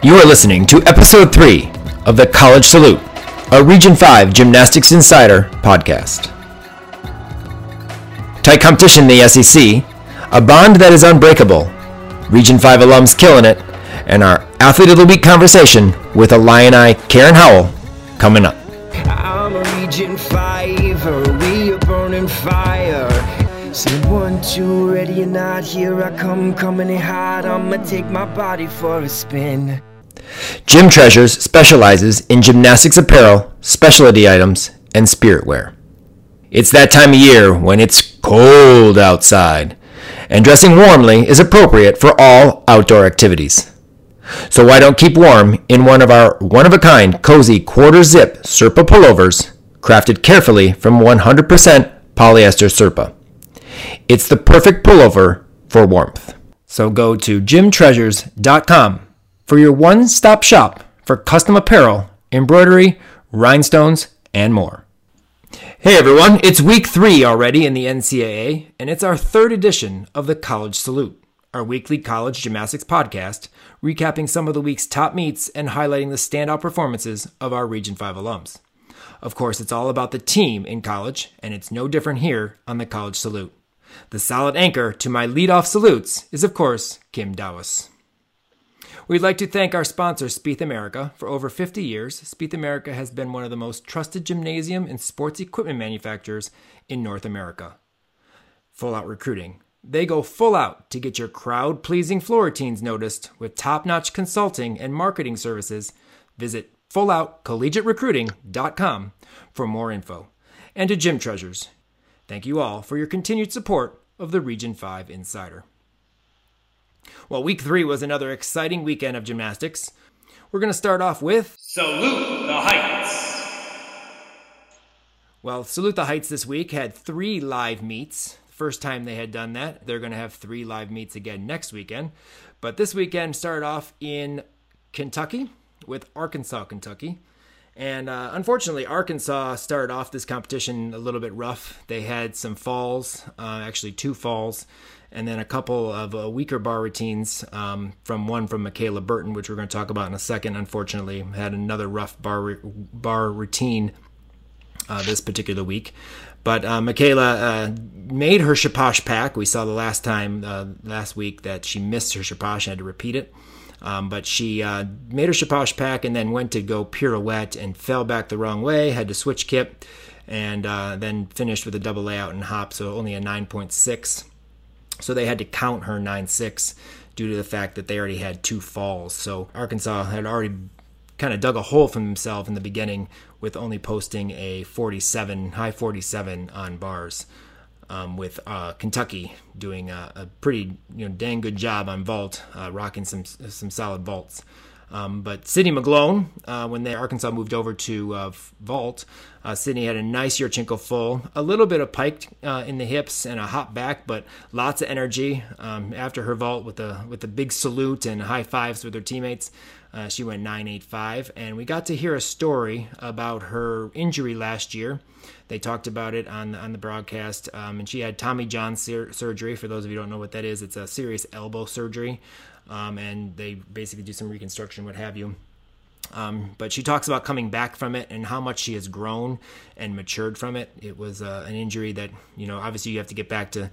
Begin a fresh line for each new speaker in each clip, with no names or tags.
You are listening to episode 3 of the College Salute, a Region 5 Gymnastics Insider podcast. Tight competition in the SEC, a bond that is unbreakable, Region 5 alums killing it, and our Athlete of the Week conversation with a Illini Karen Howell coming up.
I'm a Region 5, we are burning fire. Say one, two, ready or not, here I come, coming in hot. I'ma take my body for a spin.
Gym Treasures specializes in gymnastics apparel, specialty items, and spirit wear. It's that time of year when it's cold outside, and dressing warmly is appropriate for all outdoor activities. So why don't keep warm in one of our one-of-a-kind cozy quarter zip Sherpa pullovers, crafted carefully from 100% polyester Sherpa. It's the perfect pullover for warmth. So go to gymtreasures.com for your one-stop shop for custom apparel, embroidery, rhinestones, and more. Hey everyone, it's week three already in the NCAA, and it's our third edition of the College Salute, our weekly college gymnastics podcast, recapping some of the week's top meets and highlighting the standout performances of our Region 5 alums. Of course, it's all about the team in college, and it's no different here on the College Salute. The solid anchor to my leadoff salutes is, of course, Kim Dawes. We'd like to thank our sponsor, Spieth America. For over 50 years, Spieth America has been one of the most trusted gymnasium and sports equipment manufacturers in North America. Full Out Recruiting. They go full out to get your crowd pleasing floor routines noticed with top notch consulting and marketing services. Visit fulloutcollegiaterecruiting.com for more info. And to Gym Treasures. Thank you all for your continued support of the Region 5 Insider. Well, week three was another exciting weekend of gymnastics. We're going to start off with
Salute the Heights.
Well, Salute the Heights this week had three live meets. First time they had done that. They're going to have three live meets again next weekend. But this weekend started off in Kentucky with Arkansas, Kentucky. And uh, unfortunately, Arkansas started off this competition a little bit rough. They had some falls, uh, actually, two falls, and then a couple of uh, weaker bar routines um, from one from Michaela Burton, which we're going to talk about in a second. Unfortunately, had another rough bar, bar routine uh, this particular week. But uh, Michaela uh, made her Shaposh pack. We saw the last time, uh, last week, that she missed her Shaposh and had to repeat it. Um, but she uh, made her Shaposh pack and then went to go pirouette and fell back the wrong way, had to switch kip, and then finished with a double layout and hop, so only a 9.6. So they had to count her 9 6 due to the fact that they already had two falls. So Arkansas had already kind of dug a hole for themselves in the beginning with only posting a 47, high 47 on bars. Um, with uh, Kentucky doing a, a, pretty you know dang good job on vault, uh, rocking some some solid vaults. Um, but Sydney McGlone, uh, when they Arkansas moved over to uh, vault, uh, Sydney had a nice Yurchenko full, a little bit of piked uh, in the hips and a hop back, but lots of energy um, after her vault with a with a big salute and high fives with her teammates. Uh, she went 985, and we got to hear a story about her injury last year. They talked about it on on the broadcast, um, and she had Tommy John sur- surgery. For those of you who don't know what that is, it's a serious elbow surgery, um, and they basically do some reconstruction, what have you. Um, but she talks about coming back from it and how much she has grown and matured from it. It was uh, an injury that you know obviously you have to get back to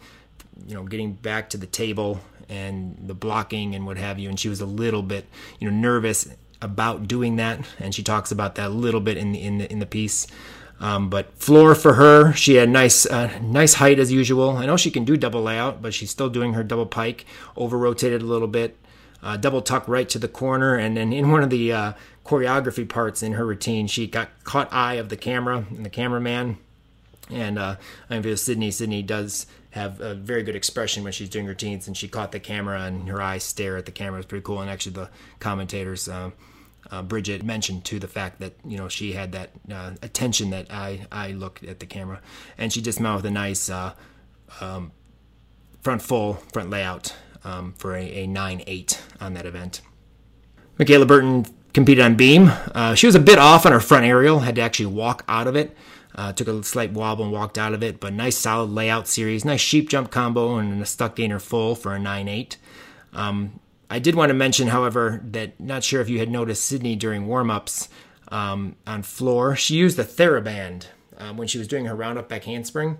you know getting back to the table and the blocking and what have you. And she was a little bit you know nervous about doing that. And she talks about that a little bit in the in the in the piece. Um, but floor for her she had nice uh, nice height as usual. I know she can do double layout but she's still doing her double pike over rotated a little bit uh, double tuck right to the corner and then in one of the uh, choreography parts in her routine she got caught eye of the camera and the cameraman and uh, I mean, Sydney, Sydney does have a very good expression when she's doing routines, and she caught the camera and her eyes stare at the camera. It's pretty cool. And actually, the commentators, uh, uh, Bridget, mentioned to the fact that you know she had that uh, attention that I I looked at the camera, and she just mouthed a nice uh, um, front full front layout um, for a, a nine eight on that event. Michaela Burton competed on beam. Uh, she was a bit off on her front aerial, had to actually walk out of it. Uh, took a slight wobble and walked out of it, but nice solid layout series. Nice sheep jump combo and a stuck gainer full for a 9 8. Um, I did want to mention, however, that not sure if you had noticed Sydney during warm ups um, on floor. She used the TheraBand um, when she was doing her roundup back handspring.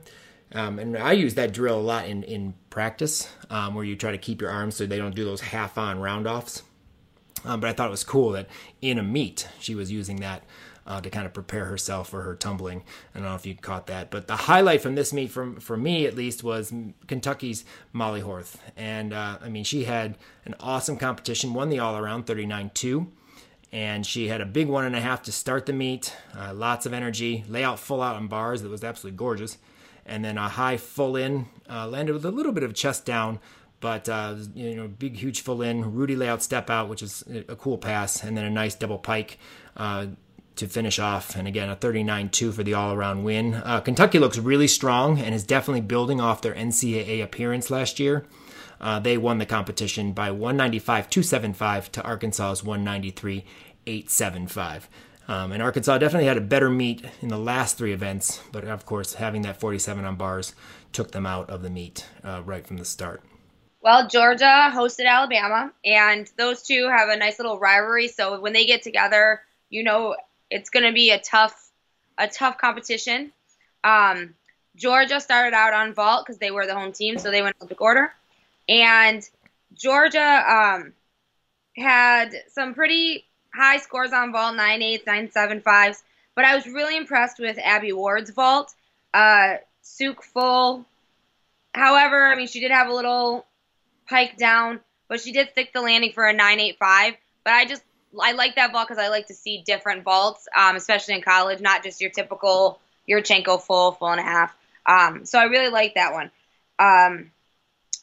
Um, and I use that drill a lot in, in practice, um, where you try to keep your arms so they don't do those half on round offs. Um, but I thought it was cool that in a meet, she was using that uh, to kind of prepare herself for her tumbling. I don't know if you caught that, but the highlight from this meet, from for me at least, was Kentucky's Molly Korth, and uh, I mean she had an awesome competition, won the all around 39-2, and she had a big one and a half to start the meet, uh, lots of energy, layout full out on bars that was absolutely gorgeous, and then a high full in, uh, landed with a little bit of chest down. But uh, you know, big, huge full in, Rudy layout step out, which is a cool pass, and then a nice double pike uh, to finish off. And again, a 39 2 for the all around win. Uh, Kentucky looks really strong and is definitely building off their NCAA appearance last year. Uh, they won the competition by 195 275 to Arkansas's 193 875. Um, and Arkansas definitely had a better meet in the last three events, but of course, having that 47 on bars took them out of the meet uh, right from the start.
Well, Georgia hosted Alabama, and those two have a nice little rivalry. So when they get together, you know it's going to be a tough, a tough competition. Um, Georgia started out on vault because they were the home team, so they went Olympic order, and Georgia um, had some pretty high scores on vault, nine eights, nine. But I was really impressed with Abby Ward's vault. Uh, Tsuk full. However, I mean, she did have a little pike down, but she did stick the landing for a nine eight five. But I just I like that vault because I like to see different vaults, um, especially in college, not just your typical Yurchenko full, full and a half. Um, so I really like that one. Um,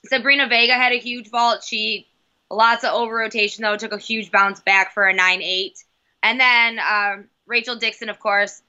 Sabrina Vega had a huge vault. She lots of over rotation though, took a huge bounce back for a nine eight. And then um, Rachel Dixon, of course,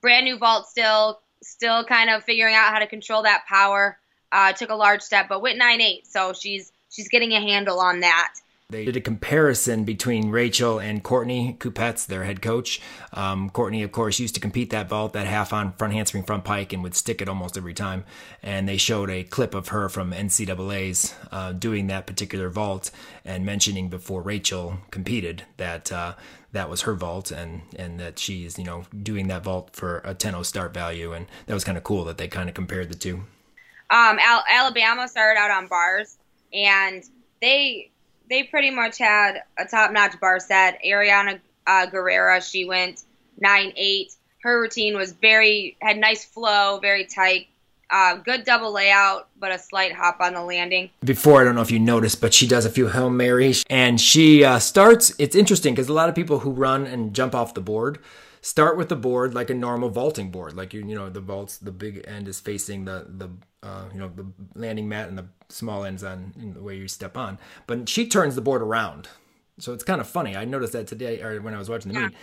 brand new vault still, still kind of figuring out how to control that power. Uh, took a large step, but went nine eight, so she's she's getting a handle on that.
They did a comparison between Rachel and Courtney Kupets, their head coach. Um, Courtney, of course, used to compete that vault, that half on front handspring, front pike, and would stick it almost every time. And they showed a clip of her from NCAA's uh, doing that particular vault and mentioning before Rachel competed that uh, that was her vault and and that she's you know doing that vault for a 10 start value. And that was kind of cool that they kind of compared the two.
Um, Al- Alabama started out on bars, and they they pretty much had a top notch bar set. Ariana uh, Guerrera, she went nine eight. Her routine was very had nice flow, very tight. Uh, good double layout, but a slight hop on the landing.
Before, I don't know if you noticed, but she does a few Hail Marys. And she uh, starts, it's interesting because a lot of people who run and jump off the board start with the board like a normal vaulting board. Like, you, you know, the vaults, the big end is facing the, the uh, you know, the landing mat and the small ends on the way you step on. But she turns the board around. So it's kind of funny. I noticed that today, or when I was watching the yeah. meet.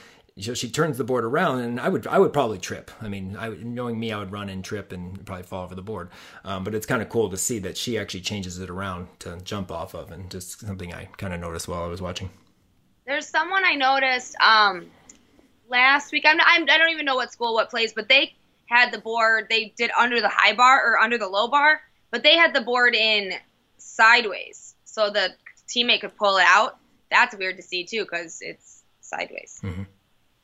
So she turns the board around, and I would I would probably trip. I mean, I, knowing me, I would run and trip and probably fall over the board. Um, but it's kind of cool to see that she actually changes it around to jump off of, and just something I kind of noticed while I was watching.
There's someone I noticed um, last week. I'm, I'm I don't even know what school, what place, but they had the board. They did under the high bar or under the low bar, but they had the board in sideways, so the teammate could pull it out. That's weird to see too, because it's sideways. Mm-hmm.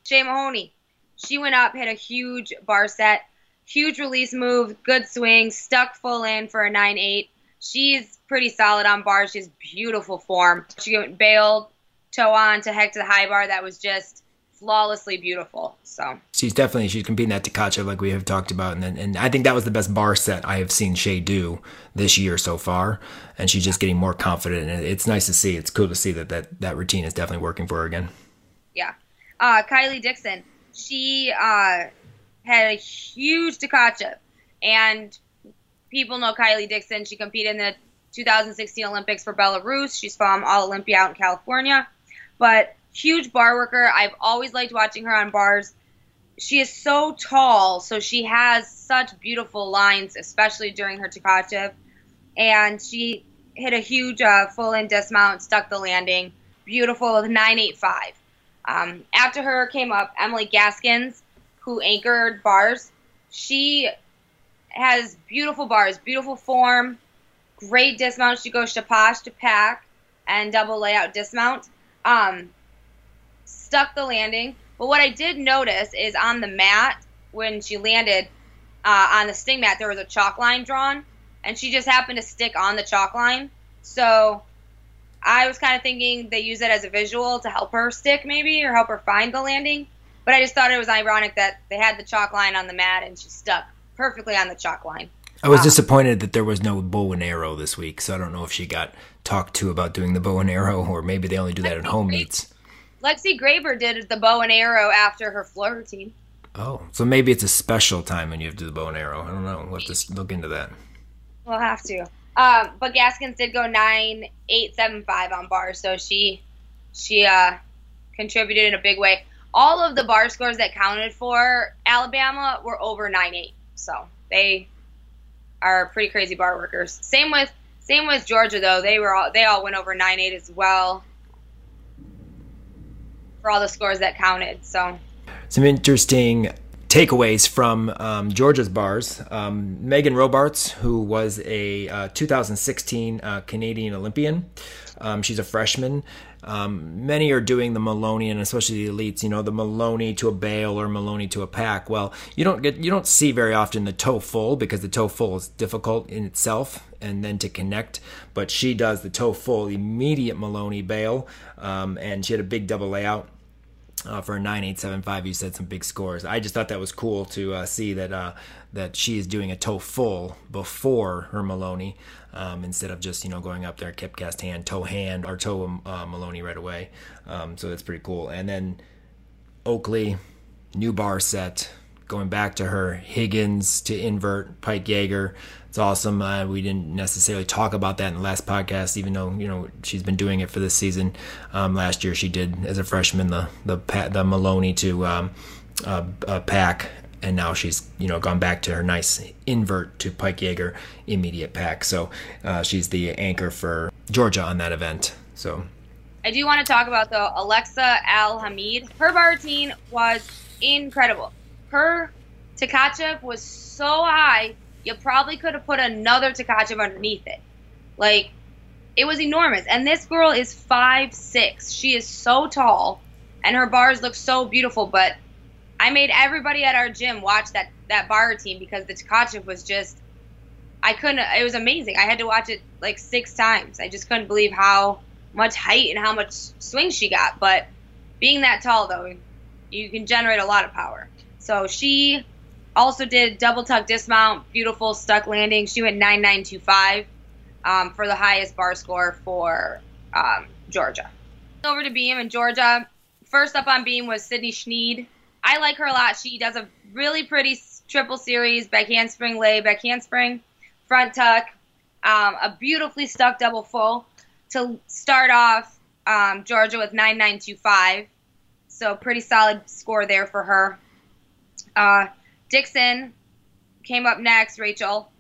Shay Mahoney. She went up, hit a huge bar set, huge release move, good swing, stuck full in for a 9 8. She's pretty solid on bars. She has beautiful form. She went bailed, toe on to heck to the high bar. That was just flawlessly beautiful. So
she's definitely she's competing that Tkachev like we have talked about, and and I think that was the best bar set I have seen Shay do this year so far, and she's just getting more confident, and it's nice to see. It's cool to see that that that routine is definitely working for her again.
Yeah, uh, Kylie Dickson. She uh, had a huge Tkachev, and people know Kylie Dickson. She competed in the 2016 Olympics for Belarus. She's from All Olympia out in California. But huge bar worker. I've always liked watching her on bars. She is so tall, so she has such beautiful lines, especially during her Tkachev. And she hit a huge uh, full in dismount, stuck the landing. Beautiful with 985. Um, after her came up Emily Gaskins, who anchored bars. She has beautiful bars, beautiful form, great dismount. She goes shapash to pack. and double layout dismount. Um, stuck the landing. But what I did notice is on the mat when she landed uh, on the sting mat, there was a chalk line drawn, and she just happened to stick on the chalk line. So I was kind of thinking they use it as a visual to help her stick, maybe, or help her find the landing. But I just thought it was ironic that they had the chalk line on the mat and she stuck perfectly on the chalk line.
I was disappointed that there was no bow and arrow this week, so I don't know if she got talked to about doing the bow and arrow, or maybe they only do that at home meets.
Lexi Graber did the bow and arrow after her floor routine.
Oh, so maybe it's a special time when you have to do the bow and arrow. I don't know. We'll have to look into that.
We'll have to. Um, but Gaskins did go nine eight seven five on bars, so she she uh, contributed in a big way. All of the bar scores that counted for Alabama were over nine eight, so they are pretty crazy bar workers. Same with same with Georgia though; they were all they all went over nine eight as well for all the scores that counted. So
some interesting takeaways from um, Georgia's bars. Um, Megan Robarts, who was a uh, 2016 uh, Canadian Olympian, um, she's a freshman. Um, many are doing the Maloney, and especially the elites. You know, the Maloney to a bail or Maloney to a pack. Well, you don't get you don't see very often the toe full because the toe full is difficult in itself, and then to connect. But she does the toe full, immediate Maloney bail, um, and she had a big double layout uh, for a 9875 you said some big scores. I just thought that was cool to uh, see that uh, that she is doing a toe full before her maloney um, instead of just you know going up there kip cast hand toe hand or toe uh, maloney right away. Um, so that's pretty cool. And then oakley new bar set going back to her higgins to invert pike jaeger it's awesome. Uh, we didn't necessarily talk about that in the last podcast, even though you know she's been doing it for this season. Um, last year she did as a freshman the the the Maloney to um, uh, uh, pack, and now she's you know gone back to her nice invert to Pike Jaeger immediate pack. So uh, she's the anchor for Georgia on that event. So
I do want to talk about the Alexa Al Hamid. Her bar routine was incredible. Her Tkachev was so high you probably could have put another Tkachev underneath it. Like, it was enormous. And this girl is five six. She is so tall, and her bars look so beautiful. But I made everybody at our gym watch that that bar routine because the Tkachev was just. I couldn't. It was amazing. I had to watch it like six times. I just couldn't believe how much height and how much swing she got. But being that tall, though, you can generate a lot of power. So she also did double tuck dismount, beautiful stuck landing. She went 9925 um, for the highest bar score for um, Georgia. Over to beam in Georgia. First up on beam was Sydney Snead. I like her a lot. She does a really pretty triple series, back handspring lay, back handspring, front tuck, um, a beautifully stuck double full to start off um, Georgia with 9925. So pretty solid score there for her. Uh, Dixon came up next, Rachel.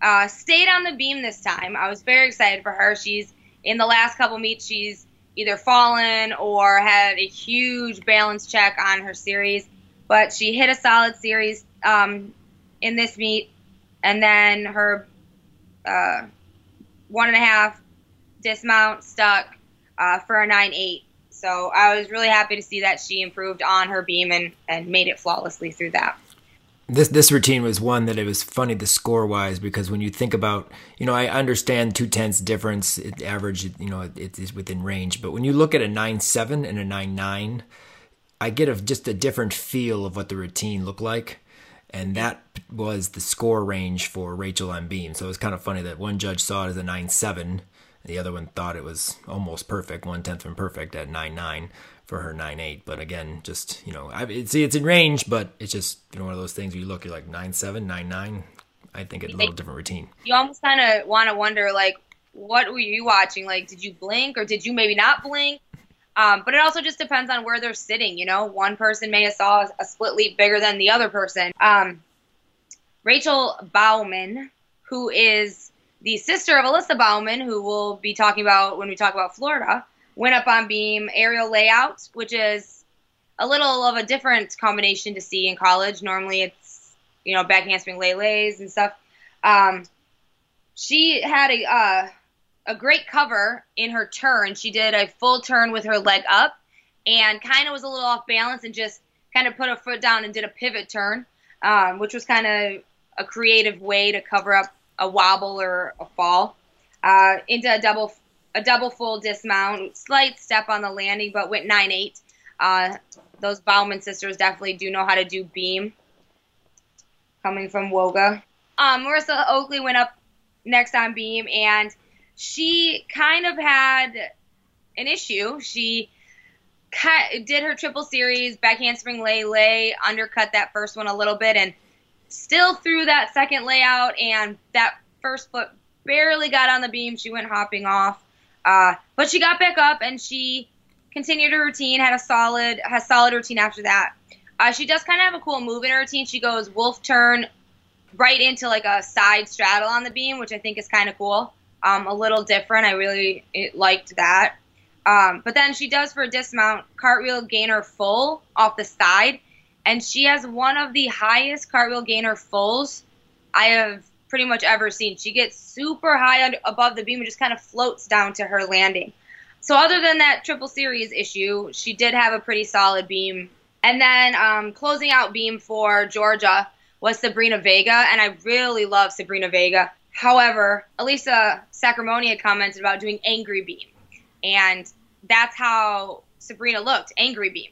Uh, stayed on the beam this time. I was very excited for her. She's in the last couple meets, she's either fallen or had a huge balance check on her series, but she hit a solid series um, in this meet, and then her uh, one and a half dismount stuck uh, for a nine eight. So I was really happy to see that she improved on her beam and, and made it flawlessly through that.
This this routine was one that it was funny the score wise because when you think about you know I understand two tenths difference it average you know it, it is within range. But when you look at a nine seven and a nine nine I get a just a different feel of what the routine looked like. And that was the score range for Rachel on beam. So it was kind of funny that one judge saw it as a nine seven the other one thought it was almost perfect one tenth from perfect at nine nine for her nine eight. But again, just you know, I see it's in range, but it's just you know one of those things where you look, you're like nine seven, nine nine. I think it's a little different routine.
You almost kind of want to wonder, like, what were you watching? Like, did you blink or did you maybe not blink? Um, but it also just depends on where they're sitting. You know, one person may have saw a split leap bigger than the other person. Um, Rachel Baumann, who is the sister of Alyssa Baumann, who we'll be talking about when we talk about Florida, went up on beam aerial layout, which is a little of a different combination to see in college. Normally it's, you know, back handspring lays and stuff. Um, she had a uh, a great cover in her turn. She did a full turn with her leg up and kind of was a little off balance and just kind of put a foot down and did a pivot turn, um, which was kind of a creative way to cover up a wobble or a fall. Uh, into a double a double full dismount, slight step on the landing, but went nine eight. Uh, those Baumann sisters definitely do know how to do beam. Coming from Woga, um, Marissa Oakley went up next on beam, and she kind of had an issue. She cut, did her triple series, back handspring lay, lay, undercut that first one a little bit, and still threw that second layout, and that first foot barely got on the beam. She went hopping off. Uh, but she got back up and she continued her routine, had a solid, has solid routine after that. Uh, she does kind of have a cool move in her routine. She goes wolf turn right into like a side straddle on the beam, which I think is kind of cool. Um, a little different. I really liked that. Um, but then she does for a dismount cartwheel gainer full off the side, and she has one of the highest cartwheel gainer fulls I have pretty much ever seen. She gets super high under, above the beam and just kind of floats down to her landing. So other than that triple series issue, she did have a pretty solid beam. And then um, closing out beam for Georgia was Sabrina Vega, and I really love Sabrina Vega. However, Alicia Sacramone had commented about doing angry beam, and that's how Sabrina looked, angry beam.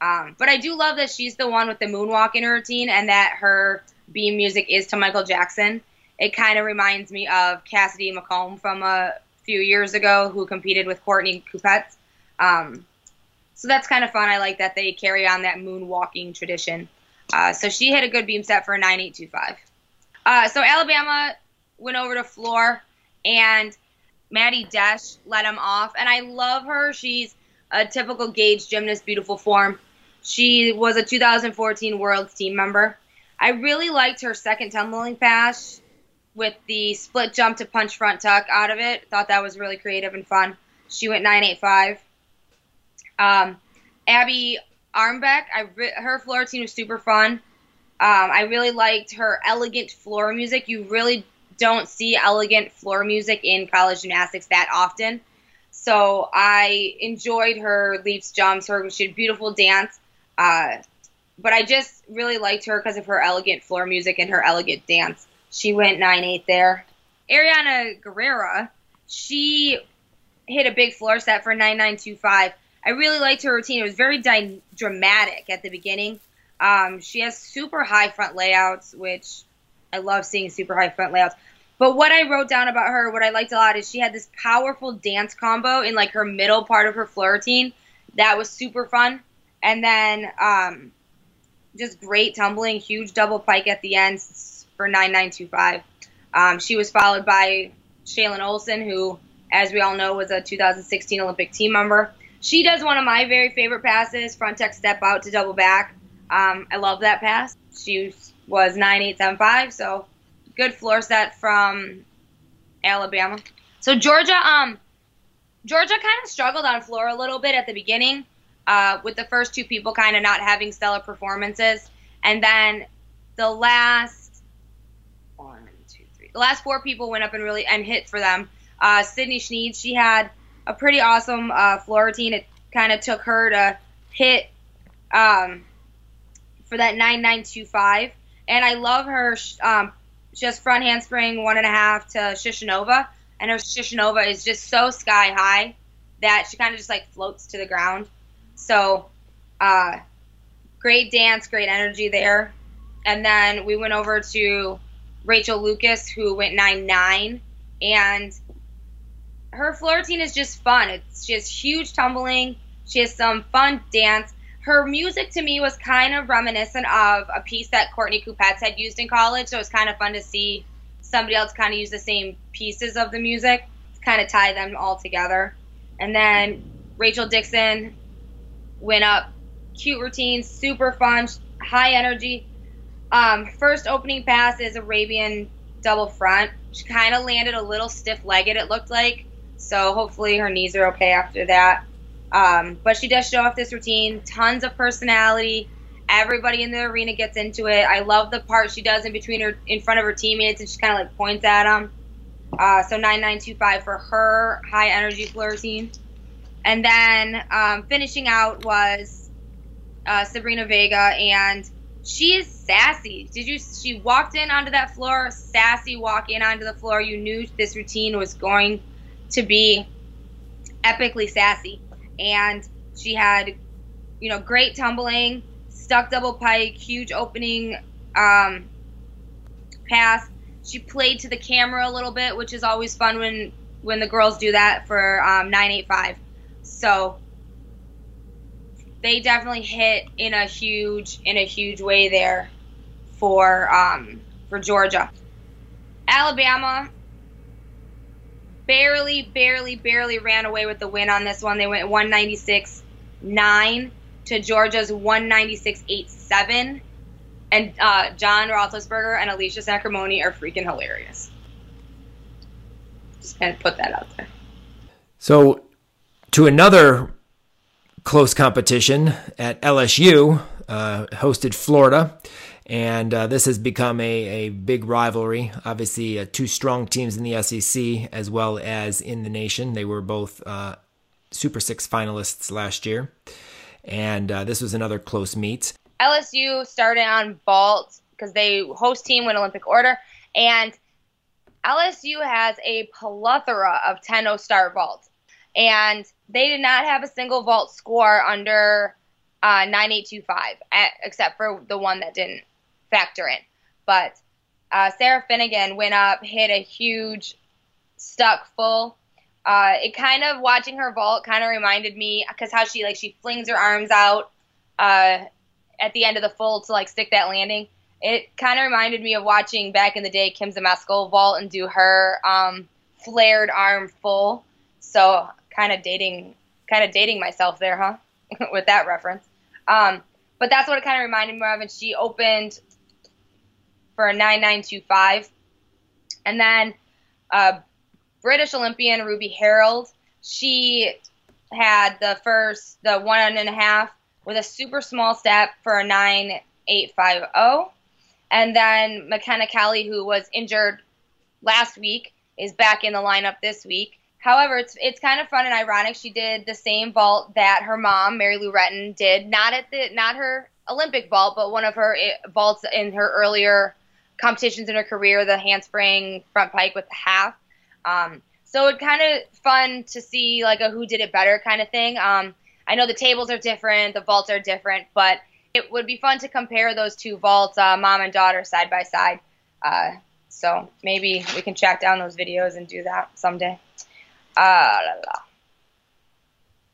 Um, but I do love that she's the one with the moonwalk in her routine, and that her beam music is to Michael Jackson it kind of reminds me of Cassidy McComb from a few years ago who competed with Courtney Kupets. Um, so that's kind of fun. I like that they carry on that moonwalking tradition. Uh, so she hit a good beam set for a 9825. Uh, so Alabama went over to floor and Maddie Desch let him off. And I love her. She's a typical Gage gymnast, beautiful form. She was a 2014 World team member. I really liked her second tumbling pass with the split jump to punch front tuck out of it. Thought that was really creative and fun. She went 985. Um, Abby Armbeck, I her floor routine was super fun. Um, I really liked her elegant floor music. You really don't see elegant floor music in college gymnastics that often. So I enjoyed her leaps, jumps, her she had beautiful dance. Uh, but I just really liked her because of her elegant floor music and her elegant dance. She went 9 8 there. Ariana Guerrera, she hit a big floor set for 9925. I really liked her routine. It was very dy- dramatic at the beginning. Um, she has super high front layouts, which I love seeing super high front layouts. But what I wrote down about her, what I liked a lot, is she had this powerful dance combo in like her middle part of her floor routine. That was super fun. And then um, just great tumbling, huge double pike at the end, for 9925. Um, she was followed by Shallon Olsen, who, as we all know, was a 2016 Olympic team member. She does one of my very favorite passes, front tech step out to double back. Um, I love that pass. She was 9875, so good floor set from Alabama. So Georgia, um, Georgia kind of struggled on floor a little bit at the beginning, uh, with the first two people kind of not having stellar performances, and then the last one, two, three, the last four people went up and really and hit for them. Uh, Sydney Snead, she had a pretty awesome uh, floor routine. It kind of took her to hit um, for that 9925. And I love her um, just front handspring one and a half to Shushunova. And her Shushunova is just so sky high that she kind of just like floats to the ground. So, uh, great dance, great energy there. And then we went over to Rachel Lucas, who went 9 9. And her floor routine is just fun. It's just huge tumbling. She has some fun dance. Her music to me was kind of reminiscent of a piece that Courtney Kupets had used in college. So it was kind of fun to see somebody else kind of use the same pieces of the music to kind of tie them all together. And then Rachel Dixon went up. Cute routine, super fun, high energy. Um, first opening pass is Arabian double front. She kind of landed a little stiff legged, it looked like. So hopefully her knees are okay after that. Um, but she does show off this routine. Tons of personality. Everybody in the arena gets into it. I love the part she does in between her, in front of her teammates, and she kind of like points at them. Uh, so 9925 for her high energy floor routine. And then um, finishing out was uh, Sabrina Vega, and she is sassy. Did you? She walked in onto that floor, sassy walking onto the floor. You knew this routine was going to be epically sassy, and she had, you know, great tumbling, stuck double pike, huge opening um, pass. She played to the camera a little bit, which is always fun when when the girls do that for um, 985. So they definitely hit in a huge in a huge way there for um, for Georgia. Alabama barely, barely, barely ran away with the win on this one. They went 196 9 to Georgia's 196 8 7. And uh, John Roethlisberger and Alicia Sacramone are freaking hilarious. Just kind of put that out there.
So, to another close competition at LSU, uh, hosted Florida. And uh, this has become a, a big rivalry. Obviously, uh, two strong teams in the SEC as well as in the nation. They were both uh, Super Six finalists last year. And uh, this was another close meet.
LSU started on vault because they host team win Olympic order, and LSU has a plethora of 10-0 star vaults, and they did not have a single vault score under uh, 9825, at, except for the one that didn't factor in. But uh, Sarah Finnegan went up, hit a huge stuck full. Uh, it kind of watching her vault kind of reminded me because how she like she flings her arms out uh, at the end of the full to like stick that landing. It kind of reminded me of watching back in the day Kim Zmeskal vault and do her um, flared arm full. So kind of dating, kind of dating myself there, huh? With that reference. Um, but that's what it kind of reminded me of. And she opened for a 9925. And then uh, British Olympian Ruby Harrold, she had the first, the one and a half with a super small step for a 9850. And then McKenna Kelley, who was injured last week, is back in the lineup this week. However, it's it's kind of fun and ironic. She did the same vault that her mom, Mary Lou Retton, did. Not at the not her Olympic vault, but one of her eh, vaults in her earlier competitions in her career, the handspring front pike with the half. Um, so it's kind of fun to see like a who did it better kind of thing. Um, I know the tables are different, the vaults are different, but it would be fun to compare those two vaults, uh, mom and daughter, side by side. Uh, so maybe we can track down those videos and do that someday. Uh, la, la.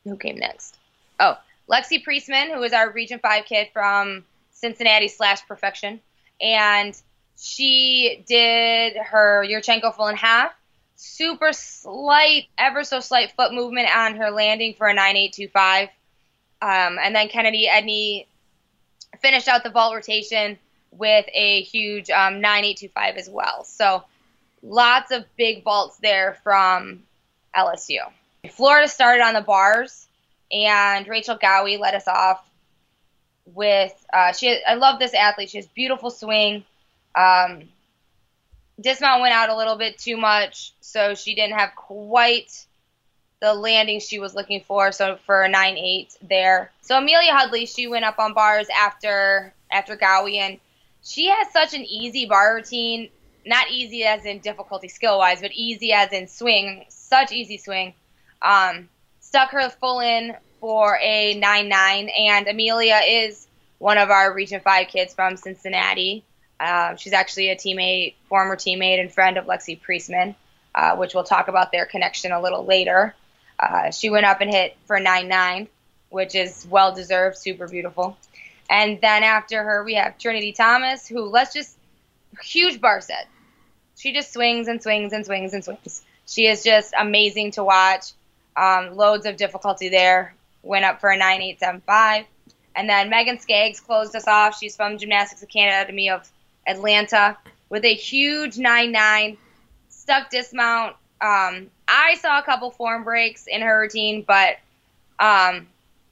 Who came next? Oh, Lexi Priestman, who is our Region 5 kid from Cincinnati slash Perfection. And she did her Yurchenko full in half. Super slight, ever so slight foot movement on her landing for a 9825. Um, and then Kennedy Edney finished out the vault rotation with a huge um, 9825 as well. So lots of big vaults there from LSU. Florida started on the bars, and Rachel Gowey led us off with. Uh, she, I love this athlete. She has beautiful swing. Um, dismount went out a little bit too much, so she didn't have quite the landing she was looking for. So for a nine eight there. So Amelia Hundley, she went up on bars after after Gowey, and she has such an easy bar routine. Not easy as in difficulty skill wise, but easy as in swing. Such easy swing. Um, stuck her full in for a nine nine, and Amelia is one of our Region Five kids from Cincinnati. Uh, she's actually a teammate, former teammate, and friend of Lexi Priestman, uh, which we'll talk about their connection a little later. Uh, she went up and hit for 9 9, which is well deserved, super beautiful. And then after her, we have Trinity Thomas, who let's just huge bar set. She just swings and swings and swings and swings. She is just amazing to watch. Um, loads of difficulty there. Went up for a 9875. And then Megan Skaggs closed us off. She's from Gymnastics Academy of Atlanta with a huge 9 9, stuck dismount. Um, I saw a couple form breaks in her routine, but um,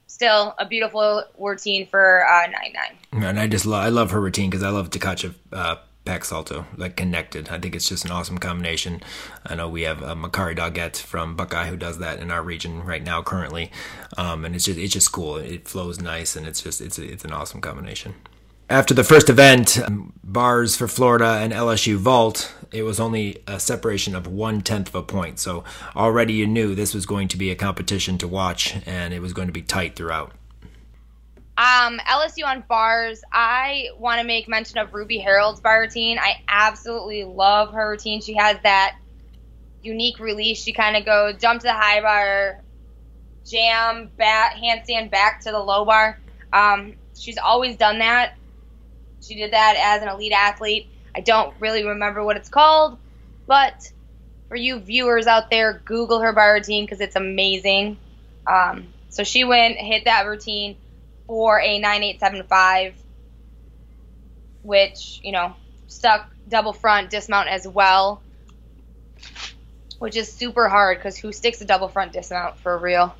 still a beautiful routine for uh, 9 9.
And I just love, I love her routine because I love Tkachev uh, Pack Salto, like connected. I think it's just an awesome combination. I know we have uh, Makari Doggett from Buckeye who does that in our region right now currently, um, and it's just it's just cool. It flows nice, and it's just it's it's an awesome combination. After the first event, um, bars for Florida and LSU vault, it was only a separation of one tenth of a point. So already you knew this was going to be a competition to watch, and it was going to be tight throughout.
Um, LSU on bars. I want to make mention of Ruby Harrold's bar routine. I absolutely love her routine. She has that unique release. She kind of goes jump to the high bar, jam, bat, handstand back to the low bar. Um, she's always done that. She did that as an elite athlete. I don't really remember what it's called, but for you viewers out there, Google her bar routine because it's amazing. Um, so she went, hit that routine for a 9875, which, you know, stuck double front dismount as well, which is super hard because who sticks a double front dismount for real?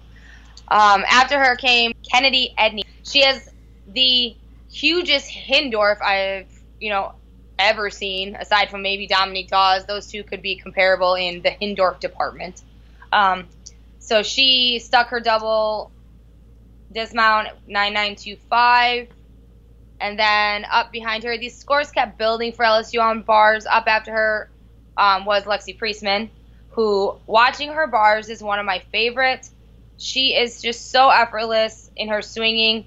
Um, after her came Kennedy Edney. She has the hugest Hindorff I've, you know, ever seen, aside from maybe Dominique Dawes. Those two could be comparable in the Hindorff department. Um, so she stuck her double dismount 9925. And then up behind her, these scores kept building for LSU on bars. Up after her um, was Lexi Priestman, who watching her bars is one of my favorites. She is just so effortless in her swinging.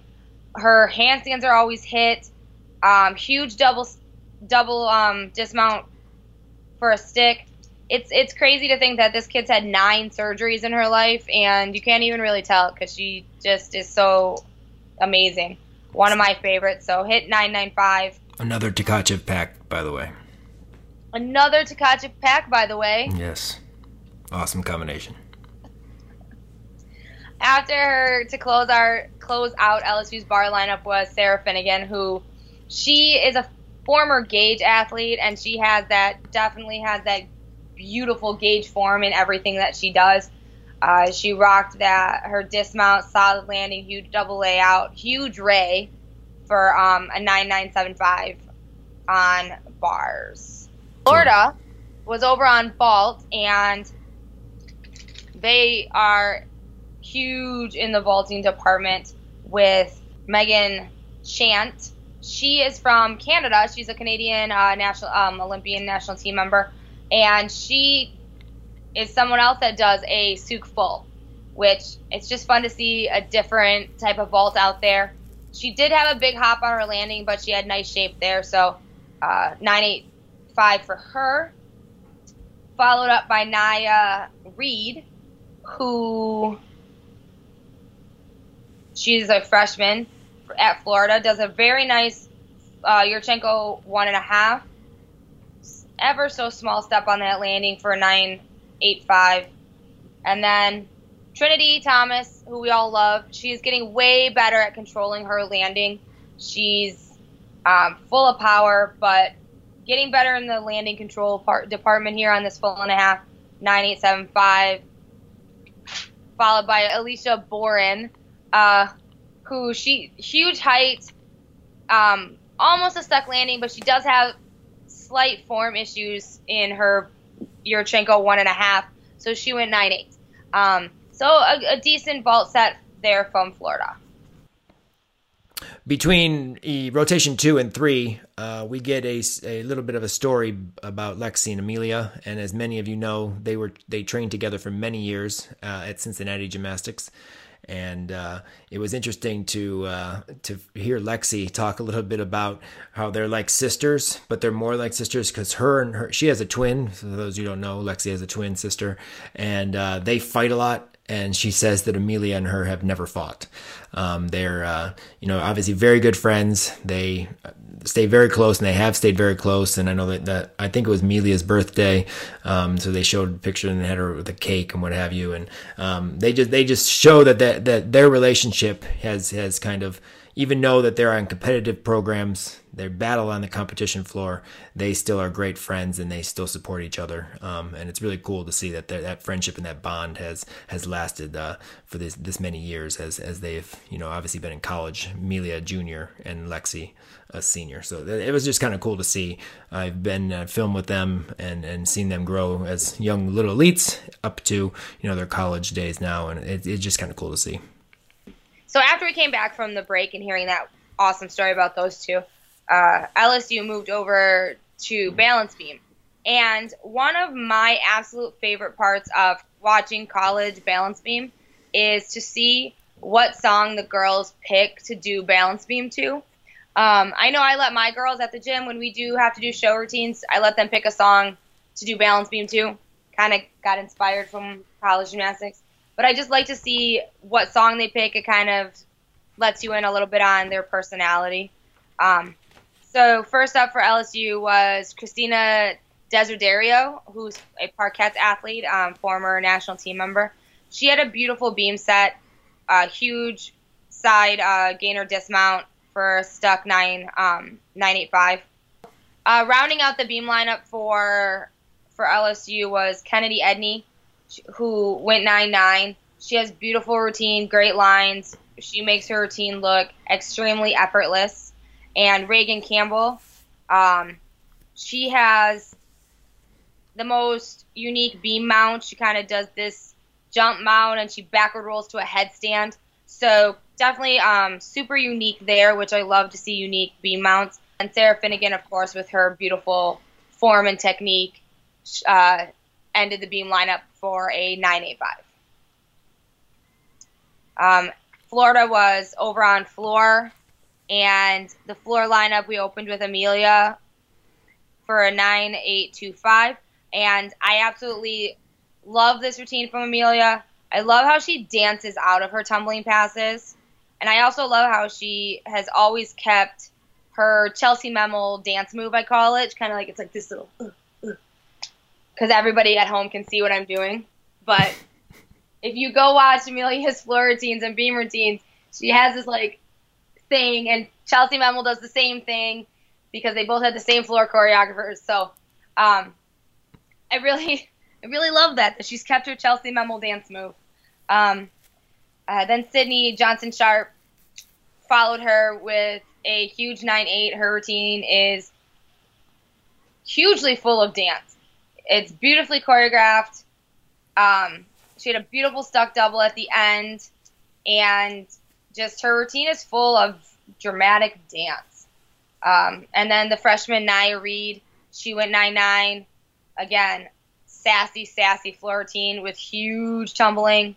Her handstands are always hit. Um, huge double double um, dismount for a stick. It's it's crazy to think that this kid's had nine surgeries in her life, and you can't even really tell because she just is so amazing. One of my favorites. So hit nine nine five.
Another Tkachev pack, by the way.
Another Tkachev pack, by the way.
Yes, awesome combination.
After her to close our close out LSU's bar lineup was Sarah Finnegan, who she is a former Gage athlete, and she has that definitely has that beautiful Gage form in everything that she does. Uh, she rocked that her dismount, solid landing, huge double layout, huge ray for um, a 9975 on bars. Florida was over on vault, and they are huge in the vaulting department with Megan Chant. She is from Canada. She's a Canadian uh, national um, Olympian national team member and she is someone else that does a Tsuk full, which it's just fun to see a different type of vault out there. She did have a big hop on her landing, but she had nice shape there, so uh, 985 for her. Followed up by Naya Reed, who she's a freshman at Florida, does a very nice uh, Yurchenko one and a half ever so small step on that landing for a 985. And then Trinity Thomas, who we all love, she's getting way better at controlling her landing. She's um, full of power, but getting better in the landing control part, department here on this full and a half 9875. Followed by Alicia Boren, uh, who she huge height, um, almost a stuck landing, but she does have slight form issues in her Yurchenko one and a half, so she went nine eight. Um, so a, a, decent vault set there from Florida.
Between rotation two and three, uh, we get a, a little bit of a story about Lexi and Amelia, and as many of you know, they were they trained together for many years uh, at Cincinnati Gymnastics and uh, it was interesting to uh, to hear Lexi talk a little bit about how they're like sisters, but they're more like sisters because her and her she has a twin. For those you don't know, Lexi has a twin sister, and uh, they fight a lot. And she says that Amelia and her have never fought. Um, they're uh, you know obviously very good friends. They stay very close, and they have stayed very close. And I know that, that I think it was Amelia's birthday, um, so they showed a picture and had her with a cake and what have you. And um, they just they just show that that that their relationship has has kind of even know that they're on competitive programs, they battle on the competition floor, they still are great friends and they still support each other. Um, and it's really cool to see that that friendship and that bond has has lasted uh, for this this many years as as they've you know obviously been in college. Amelia junior and Lexi a senior. So it was just kind of cool to see. I've been uh, filmed with them and and seen them grow as young little elites up to you know their college days now, and it, it's just kind of cool to see.
So after we came back from the break and hearing that awesome story about those two, uh, LSU moved over to balance beam. And one of my absolute favorite parts of watching college balance beam is to see what song the girls pick to do balance beam to. Um, I know I let my girls at the gym when we do have to do show routines, I let them pick a song to do balance beam to. Kind of got inspired from college gymnastics. But I just like to see what song they pick. It kind of lets you in a little bit on their personality. Um, so first up for LSU was Christina Desiderio, who's a Parkettes athlete, um, former national team member. She had a beautiful beam set, a huge side uh, gainer dismount for stuck nine um, nine eight five. Uh, rounding out the beam lineup for for LSU was Kennedy Edney, who went 9 9. She has beautiful routine, great lines. She makes her routine look extremely effortless. And Reagan Campbell, um, she has the most unique beam mount. She kind of does this jump mount and she backward rolls to a headstand. So definitely um, super unique there, which I love to see unique beam mounts. And Sarah Finnegan, of course, with her beautiful form and technique, uh, ended the beam lineup for a 985. Um, Florida was over on floor, and the floor lineup we opened with Amelia for a 9825. And I absolutely love this routine from Amelia. I love how she dances out of her tumbling passes. And I also love how she has always kept her Chellsie Memmel dance move, I call it. Kind of like it's like this little. Uh, because everybody at home can see what I'm doing. But if you go watch Amelia's floor routines and beam routines, she has this like thing, and Chellsie Memmel does the same thing because they both had the same floor choreographers. So um, I really, I really love that that she's kept her Chellsie Memmel dance move. Um, uh, then Sydney Johnson Scharpf followed her with a huge 9-8. Her routine is hugely full of dance. It's beautifully choreographed. Um, she had a beautiful stuck double at the end, and just her routine is full of dramatic dance. Um, and then the freshman Naya Reed, she went 9 9. Again, sassy, sassy floor routine with huge tumbling.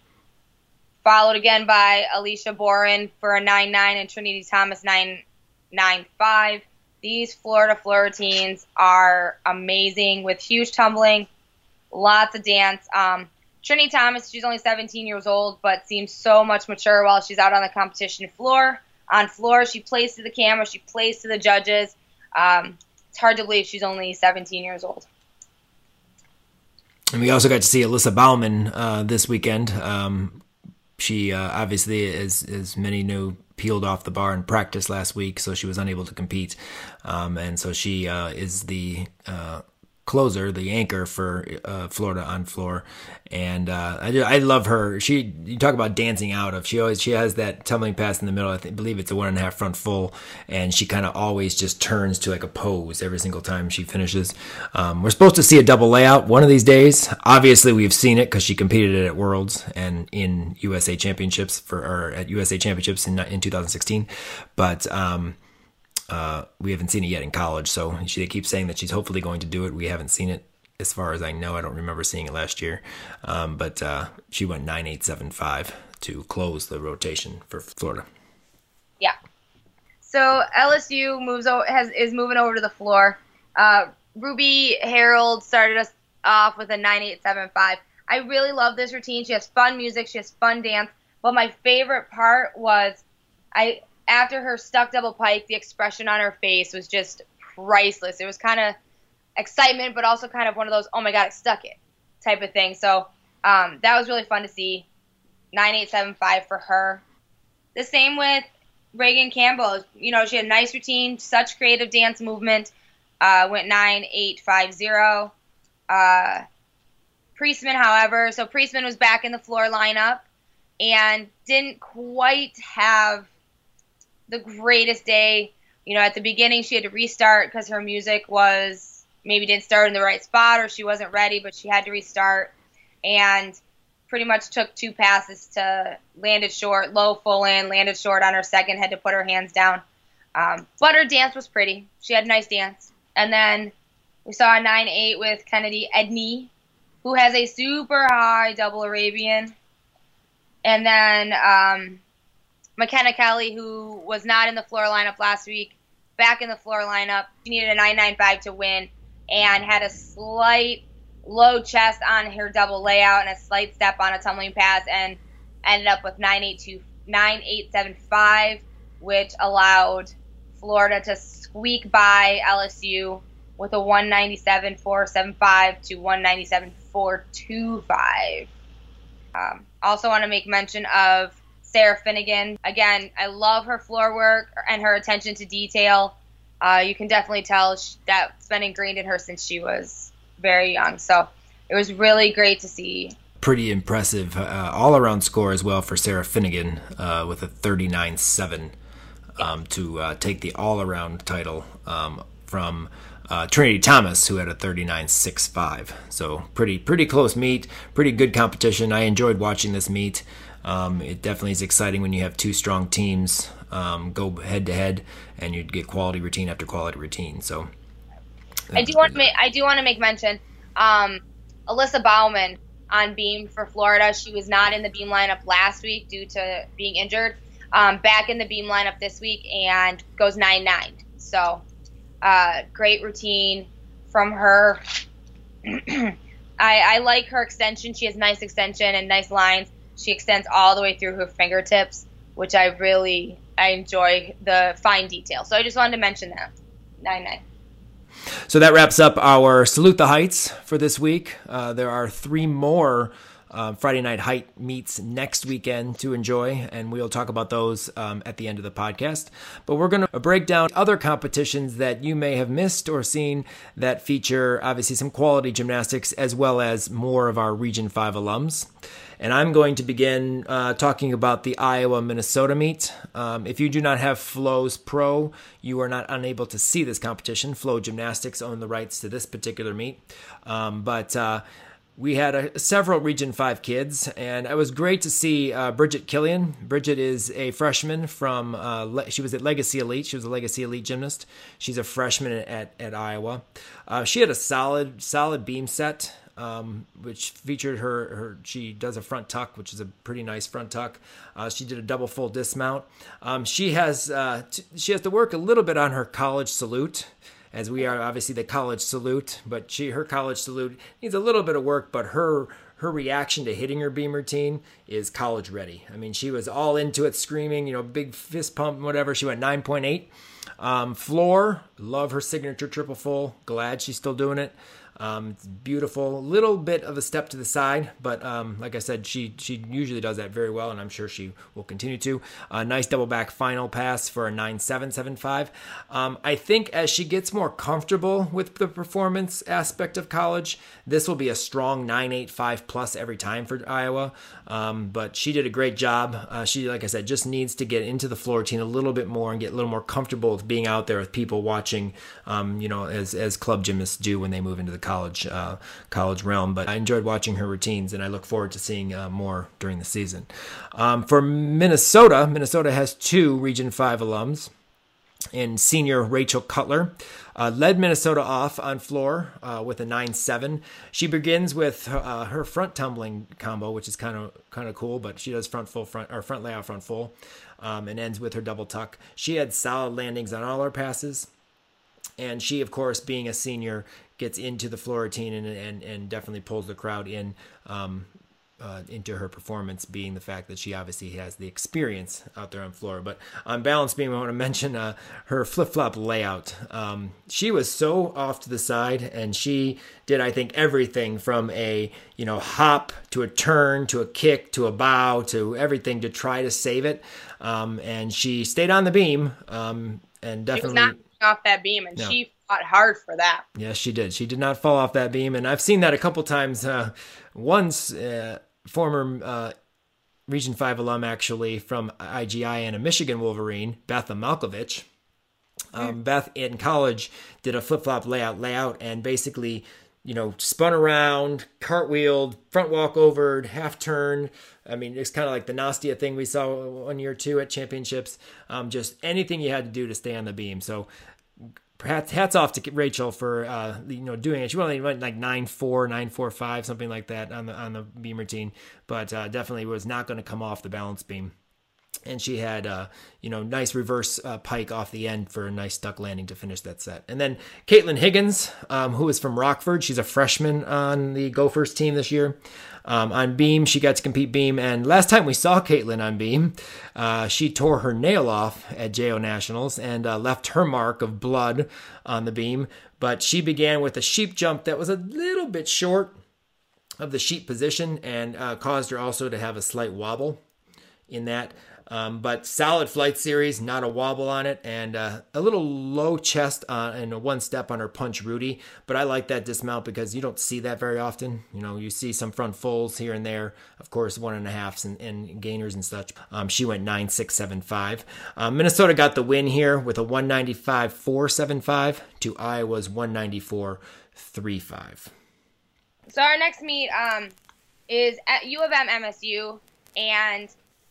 Followed again by Alicia Boren for a 9 9 and Trinity Thomas 9 9 5. These Florida floor routines are amazing with huge tumbling, lots of dance. Um, Trinity Thomas, she's only 17 years old, but seems so much mature while she's out on the competition floor. On floor, she plays to the camera, she plays to the judges. Um, it's hard to believe she's only 17 years old.
And we also got to see Alyssa Baumann uh, this weekend. Um, she uh, obviously, as as many knew, peeled off the bar in practice last week, so she was unable to compete. Um, and so she uh, is the uh, closer, the anchor for uh, Florida on floor, and uh, I, I love her. She you talk about dancing out of. She always she has that tumbling pass in the middle. I believe it's a one and a half front full, and she kind of always just turns to like a pose every single time she finishes. Um, we're supposed to see a double layout one of these days. Obviously, we've seen it because she competed at Worlds and in USA Championships for or at USA Championships in in 2016, but. Um, uh, we haven't seen it yet in college, so she keeps saying that she's hopefully going to do it. We haven't seen it as far as I know. I don't remember seeing it last year, um, but uh, she went nine eight seven five to close the rotation for Florida.
Yeah. So LSU moves over, has is moving over to the floor. Uh, Ruby Harrold started us off with a nine eight seven five. I really love this routine. She has fun music. She has fun dance. But my favorite part was I after her stuck double pike, the expression on her face was just priceless. It was kind of excitement, but also kind of one of those, oh my god, I stuck it type of thing. So um, that was really fun to see. 9875 for her. The same with Reagan Campbell. You know, she had a nice routine, such creative dance movement. Uh, went nine eight five zero. Uh, Priessman, however, so Priessman was back in the floor lineup and didn't quite have the greatest day. You know, at the beginning she had to restart because her music was maybe didn't start in the right spot or she wasn't ready, but she had to restart and pretty much took two passes to landed short, low full in, landed short on her second, had to put her hands down. Um, but her dance was pretty. She had a nice dance. And then we saw a 9 8 with Kennedy Edney, who has a super high double Arabian. And then um, McKenna Kelley, who was not in the floor lineup last week, back in the floor lineup. She needed a 995 to win and had a slight low chest on her double layout and a slight step on a tumbling pass and ended up with 982 9875 which allowed Florida to squeak by LSU with a 197.475 to 197.425. Um, also want to make mention of Sarah Finnegan. Again, I love her floor work and her attention to detail. Uh, you can definitely tell that's been ingrained in her since she was very young. So it was really great to see.
Pretty impressive uh, all around score as well for Sarah Finnegan uh, with a 39 7 um, to uh, take the all around title um, from uh, Trinity Thomas, who had a 39.65. So pretty pretty close meet, pretty good competition. I enjoyed watching this meet. Um, it definitely is exciting when you have two strong teams um, go head to head, and you get quality routine after quality routine. So
I do want to make I do want to make mention um, Alyssa Baumann on beam for Florida. She was not in the beam lineup last week due to being injured. Um, back in the beam lineup this week and goes nine nine. So uh, great routine from her. I, I like her extension. She has nice extension and nice lines. She extends all the way through her fingertips, which I really I enjoy the fine detail. So I just wanted to mention that. Nine nine.
So that wraps up our Salute the Heights for this week. Uh, there are three more um, Friday Night Height meets next weekend to enjoy, and we'll talk about those um, at the end of the podcast. But we're going to break down other competitions that you may have missed or seen that feature obviously some quality gymnastics as well as more of our Region 5 alums. And I'm going to begin uh, talking about the Iowa Minnesota meet. Um, if you do not have Flows Pro, you are not unable to see this competition. FloGymnastics own the rights to this particular meet. Um, but uh, we had a, several Region 5 kids, and it was great to see uh, Bridget Killian. Bridget is a freshman from, uh, Le- she was at Legacy Elite. She was a Legacy Elite gymnast. She's a freshman at, at Iowa. Uh, she had a solid, solid beam set. Um, which featured her, her. She does a front tuck, which is a pretty nice front tuck. Uh, she did a double full dismount. Um, she has uh, t- she has to work a little bit on her college salute as we are obviously the college salute, but she her college salute needs a little bit of work, but her her reaction to hitting her beam routine is college ready. I mean, she was all into it, screaming, you know, big fist pump, whatever. She went 9.8. Um, floor, love her signature triple full. Glad she's still doing it. Um, it's beautiful. Little bit of a step to the side, but um, like I said, she she usually does that very well, and I'm sure she will continue to. A nice double back final pass for a 9775. Um, I think as she gets more comfortable with the performance aspect of college, this will be a strong 985 plus every time for Iowa. Um, but she did a great job. Uh, she, like I said, just needs to get into the floor routine a little bit more and get a little more comfortable with being out there with people watching. Um, you know, as as club gymnasts do when they move into the college uh, college realm. But I enjoyed watching her routines, and I look forward to seeing uh, more during the season. Um, for Minnesota, Minnesota has two Region Five alums and senior Rachel Cutler. Uh, led Minnesota off on floor uh, with a 9-7. She begins with her, uh, her front tumbling combo, which is kind of kind of cool, but she does front full front or front layout front full, um, and ends with her double tuck. She had solid landings on all her passes, and she, of course, being a senior, gets into the floor routine and and, and definitely pulls the crowd in. Um, uh, into her performance being the fact that she obviously has the experience out there on floor. But on balance beam, I want to mention uh, her flip flop layout. Um, she was so off to the side, and she did I think everything from a you know hop to a turn to a kick to a bow to everything to try to save it. Um, and she stayed on the beam um, and definitely
off that beam, and no. she fought hard for that.
Yes, she did. She did not fall off that beam, and I've seen that a couple times. Uh, once, uh, former uh, Region Five alum, actually from IGI and a Michigan Wolverine, Beth Malkovich. Um, mm. Beth in college did a flip flop layout layout and basically you know, spun around, cartwheeled, front walk over, half turn. I mean, it's kind of like the Nastia thing we saw one year two at championships. Um, just anything you had to do to stay on the beam. So perhaps hats off to Rachel for uh, you know doing it. She only went like nine four, nine four five, something like that on the on the beam routine, but uh, definitely was not going to come off the balance beam and she had uh, you know nice reverse uh, pike off the end for a nice duck landing to finish that set. And then Caitlin Higgins, um, who is from Rockford, she's a freshman on the Gophers team this year. Um, on beam, she got to compete beam, and last time we saw Caitlin on beam, uh, she tore her nail off at JO Nationals and uh, left her mark of blood on the beam. But she began with a sheep jump that was a little bit short of the sheep position and uh, caused her also to have a slight wobble in that. Um, but solid flight series, not a wobble on it, and uh, a little low chest on, and a one step on her punch Rudy. But I like that dismount because you don't see that very often. You know, you see some front folds here and there, of course, one and a halfs and, and gainers and such. Um, she went nine six seven five. Um, Minnesota got the win here with a 195 475 to Iowa's 194 35.
So our next meet um, is at U of M MSU, and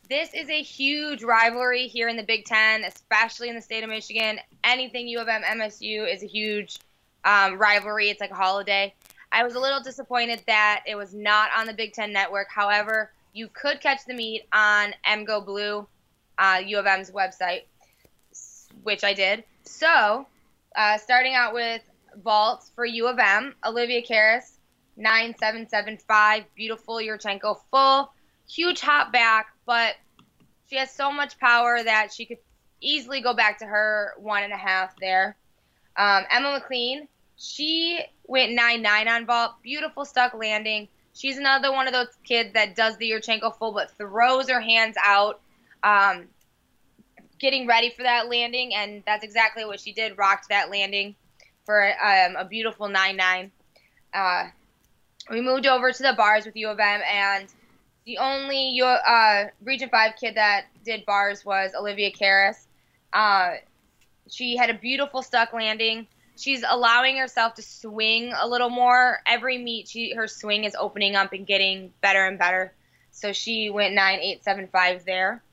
this is a huge rivalry here in the Big Ten, especially in the state of Michigan. Anything U of M MSU is a huge um, rivalry. It's like a holiday. I was a little disappointed that it was not on the Big Ten Network. However, you could catch the meet on MGoBlue, uh, U of M's website, which I did. So, uh, starting out with vaults for U of M, Olivia Karas, 9775, beautiful Yurchenko full, huge hop back, but she has so much power that she could easily go back to her one and a half there. Um, Emma McLean, she went 9 9 on vault. Beautiful stuck landing. She's another one of those kids that does the Yurchenko full but throws her hands out, um, getting ready for that landing, and that's exactly what she did. Rocked that landing for um, a beautiful 9 9. Uh, we moved over to the bars with U of M, and the only uh, Region 5 kid that did bars was Olivia Karas. Uh, she had a beautiful stuck landing. She's allowing herself to swing a little more. Every meet, she her swing is opening up and getting better and better. So she went 9875 there.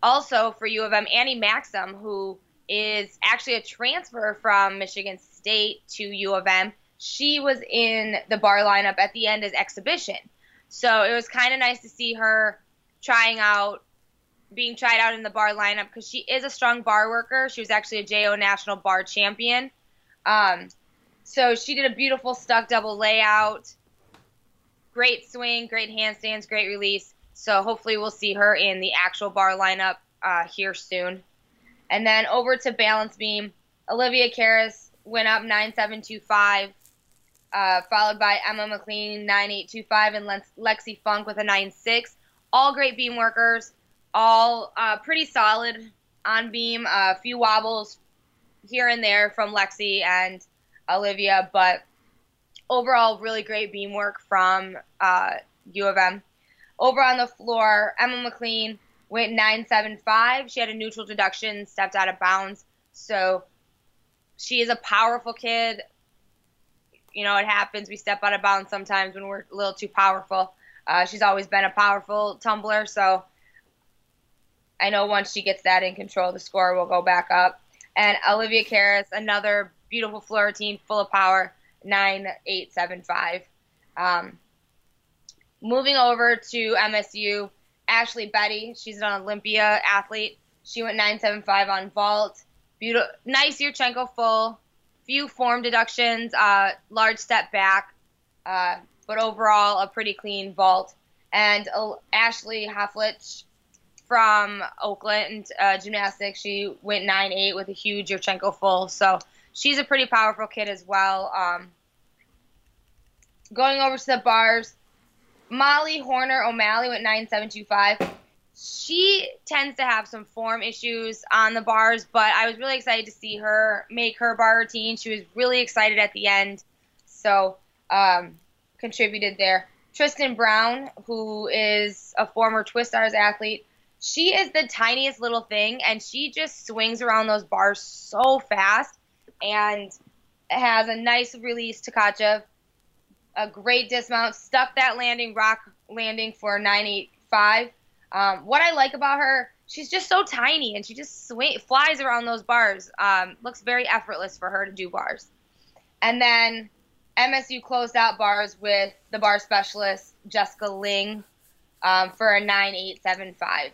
Also for U of M, Annie Maxim, who is actually a transfer from Michigan State to U of M, she was in the bar lineup at the end as exhibition. So it was kind of nice to see her trying out, being tried out in the bar lineup because she is a strong bar worker. She was actually a JO national bar champion. Um, so she did a beautiful stuck double layout. Great swing, great handstands, great release. So hopefully we'll see her in the actual bar lineup uh, here soon. And then over to balance beam, Olivia Karas went up 9725 uh, followed by Emma McLean 9825 and Lexi Funk with a 96. All great beam workers, all uh, pretty solid on beam. A few wobbles here and there from Lexi and Olivia, but overall, really great beam work from uh, U of M. Over on the floor, Emma McLean went 975. She had a neutral deduction, stepped out of bounds. So she is a powerful kid, you know, it happens. We step out of bounds sometimes when we're a little too powerful. Uh, she's always been a powerful tumbler, so I know once she gets that in control, the score will go back up. And Olivia Karas, another beautiful floor routine, full of power, nine eight seven five. Um, moving over to MSU, Ashley Betty, she's an Olympia athlete. She went nine seven five on vault. Beautiful, nice Yurchenko full few form deductions, uh, large step back, uh, but overall a pretty clean vault. And uh, Ashley Hofflich from Oakland uh, Gymnastics, she went 9 8 with a huge Yurchenko full. So she's a pretty powerful kid as well. Um, going over to the bars, Molly Horner O'Malley went 9725. She tends to have some form issues on the bars, but I was really excited to see her make her bar routine. She was really excited at the end, so um, contributed there. Tristan Brown, who is a former Twistars athlete, she is the tiniest little thing, and she just swings around those bars so fast and has a nice release to Kacha, a great dismount, stuck that landing rock landing for 985. Um, what I like about her, she's just so tiny and she just swing, flies around those bars. Um, looks very effortless for her to do bars. And then MSU closed out bars with the bar specialist Jessica Ling um, for a 9875.